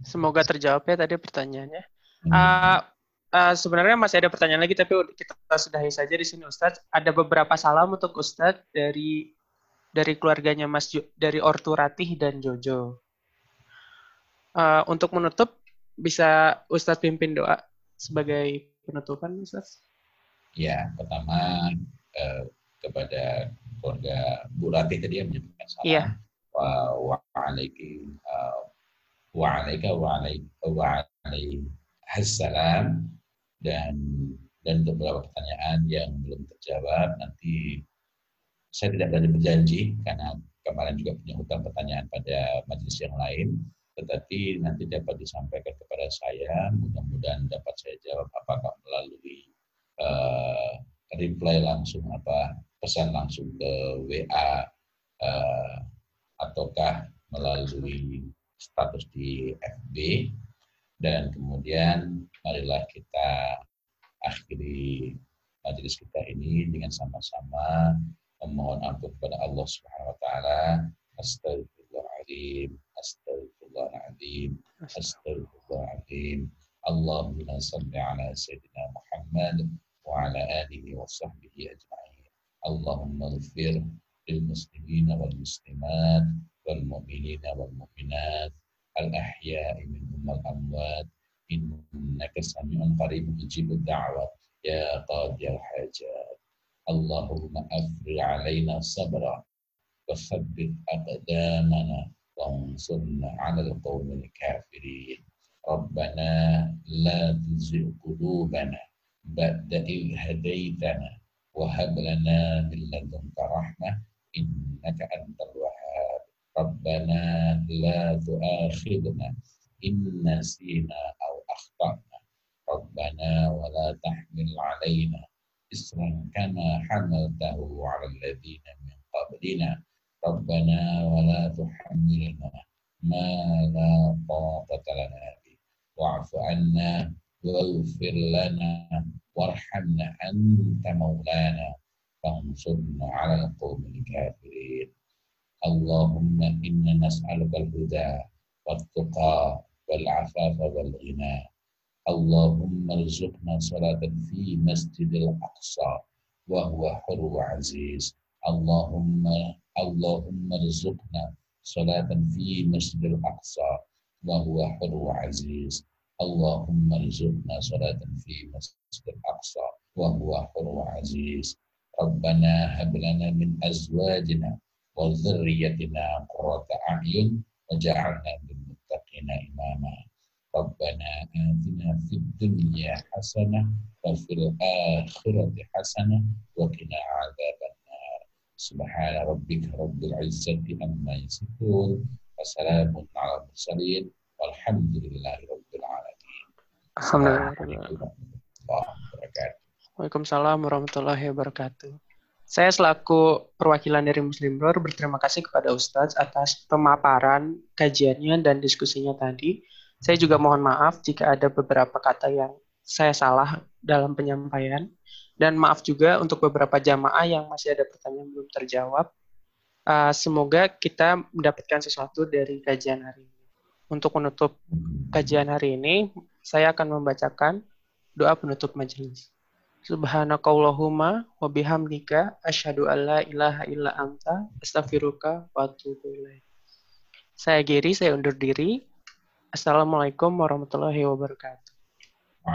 Semoga terjawab ya tadi pertanyaannya. Hmm. Uh, uh, sebenarnya masih ada pertanyaan lagi, tapi kita sudahi saja di sini, Ustadz. Ada beberapa salam untuk Ustadz dari dari keluarganya Mas jo, dari Ortu Ratih dan Jojo. Uh, untuk menutup, bisa Ustadz pimpin doa sebagai penutupan, Ustadz? Ya, pertama uh, kepada keluarga Bu Ratih tadi yang menyebutkan salam. Iya. Wa alaiki wa alaika wa alaika wa alaika assalam dan dan beberapa pertanyaan yang belum terjawab nanti saya tidak berani berjanji karena kemarin juga punya hutang pertanyaan pada majelis yang lain tetapi nanti dapat disampaikan kepada saya. Mudah-mudahan dapat saya jawab apakah melalui uh, reply langsung apa pesan langsung ke WA uh, ataukah melalui status di FB dan kemudian marilah kita akhiri majelis kita ini dengan sama-sama memohon ampun kepada Allah Subhanahu wa taala. Astagfirullahaladzim, Astagfirullahaladzim. Astagfirullahaladzim. Allahumma salli ala Sayyidina Muhammad wa ala alihi wa sahbihi ajma'in. Allahumma ghafir lil muslimina wal muslimat wal mu'minina wal mu'minat al ahya'i minhum wal amwat innaka sami'un qarib mujibu da'wat ya qadi al hajat. Allahumma afri alaina sabra wa thabbit aqdamana وانصرنا على القوم الكافرين. ربنا لا تزغ قلوبنا بعد إذ هديتنا وهب لنا من لدنك رحمة إنك أنت الوهاب. ربنا لا تؤاخذنا إن نسينا أو أخطأنا. ربنا ولا تحمل علينا إسرا كما حملته على الذين من قبلنا. ربنا ولا تحملنا ما لا طاقة لنا به. واعف عنا واغفر لنا وارحمنا أنت مولانا فانصرنا على القوم الكافرين. اللهم إنا نسألك الهدى والتقى والعفاف والغنى. اللهم ارزقنا صلاة في مسجد الأقصى وهو حر وعزيز. اللهم اللهم ارزقنا صلاة في مسجد الأقصى وهو حر وعزيز. اللهم ارزقنا صلاة في مسجد الأقصى وهو حر وعزيز. ربنا هب لنا من أزواجنا وذريتنا قرة أعين وجعلنا للمتقين إماما. ربنا آتنا في الدنيا حسنة وفي الآخرة حسنة وقنا عذاب النار. Subhana rabbika rabbil izzati amma yasifun. Wassalamun ala mursalin. Walhamdulillahi rabbil alamin. Waalaikumsalam warahmatullahi wabarakatuh. Saya selaku perwakilan dari Muslim Bro berterima kasih kepada Ustadz atas pemaparan, kajiannya, dan diskusinya tadi. Saya juga mohon maaf jika ada beberapa kata yang saya salah dalam penyampaian. Dan maaf juga untuk beberapa jamaah yang masih ada pertanyaan belum terjawab. Uh, semoga kita mendapatkan sesuatu dari kajian hari ini. Untuk menutup kajian hari ini, saya akan membacakan doa penutup majelis. Subhanakallahumma wa bihamdika asyhadu an la ilaha illa anta astaghfiruka wa atubu. Saya Giri, saya undur diri. Assalamualaikum warahmatullahi wabarakatuh.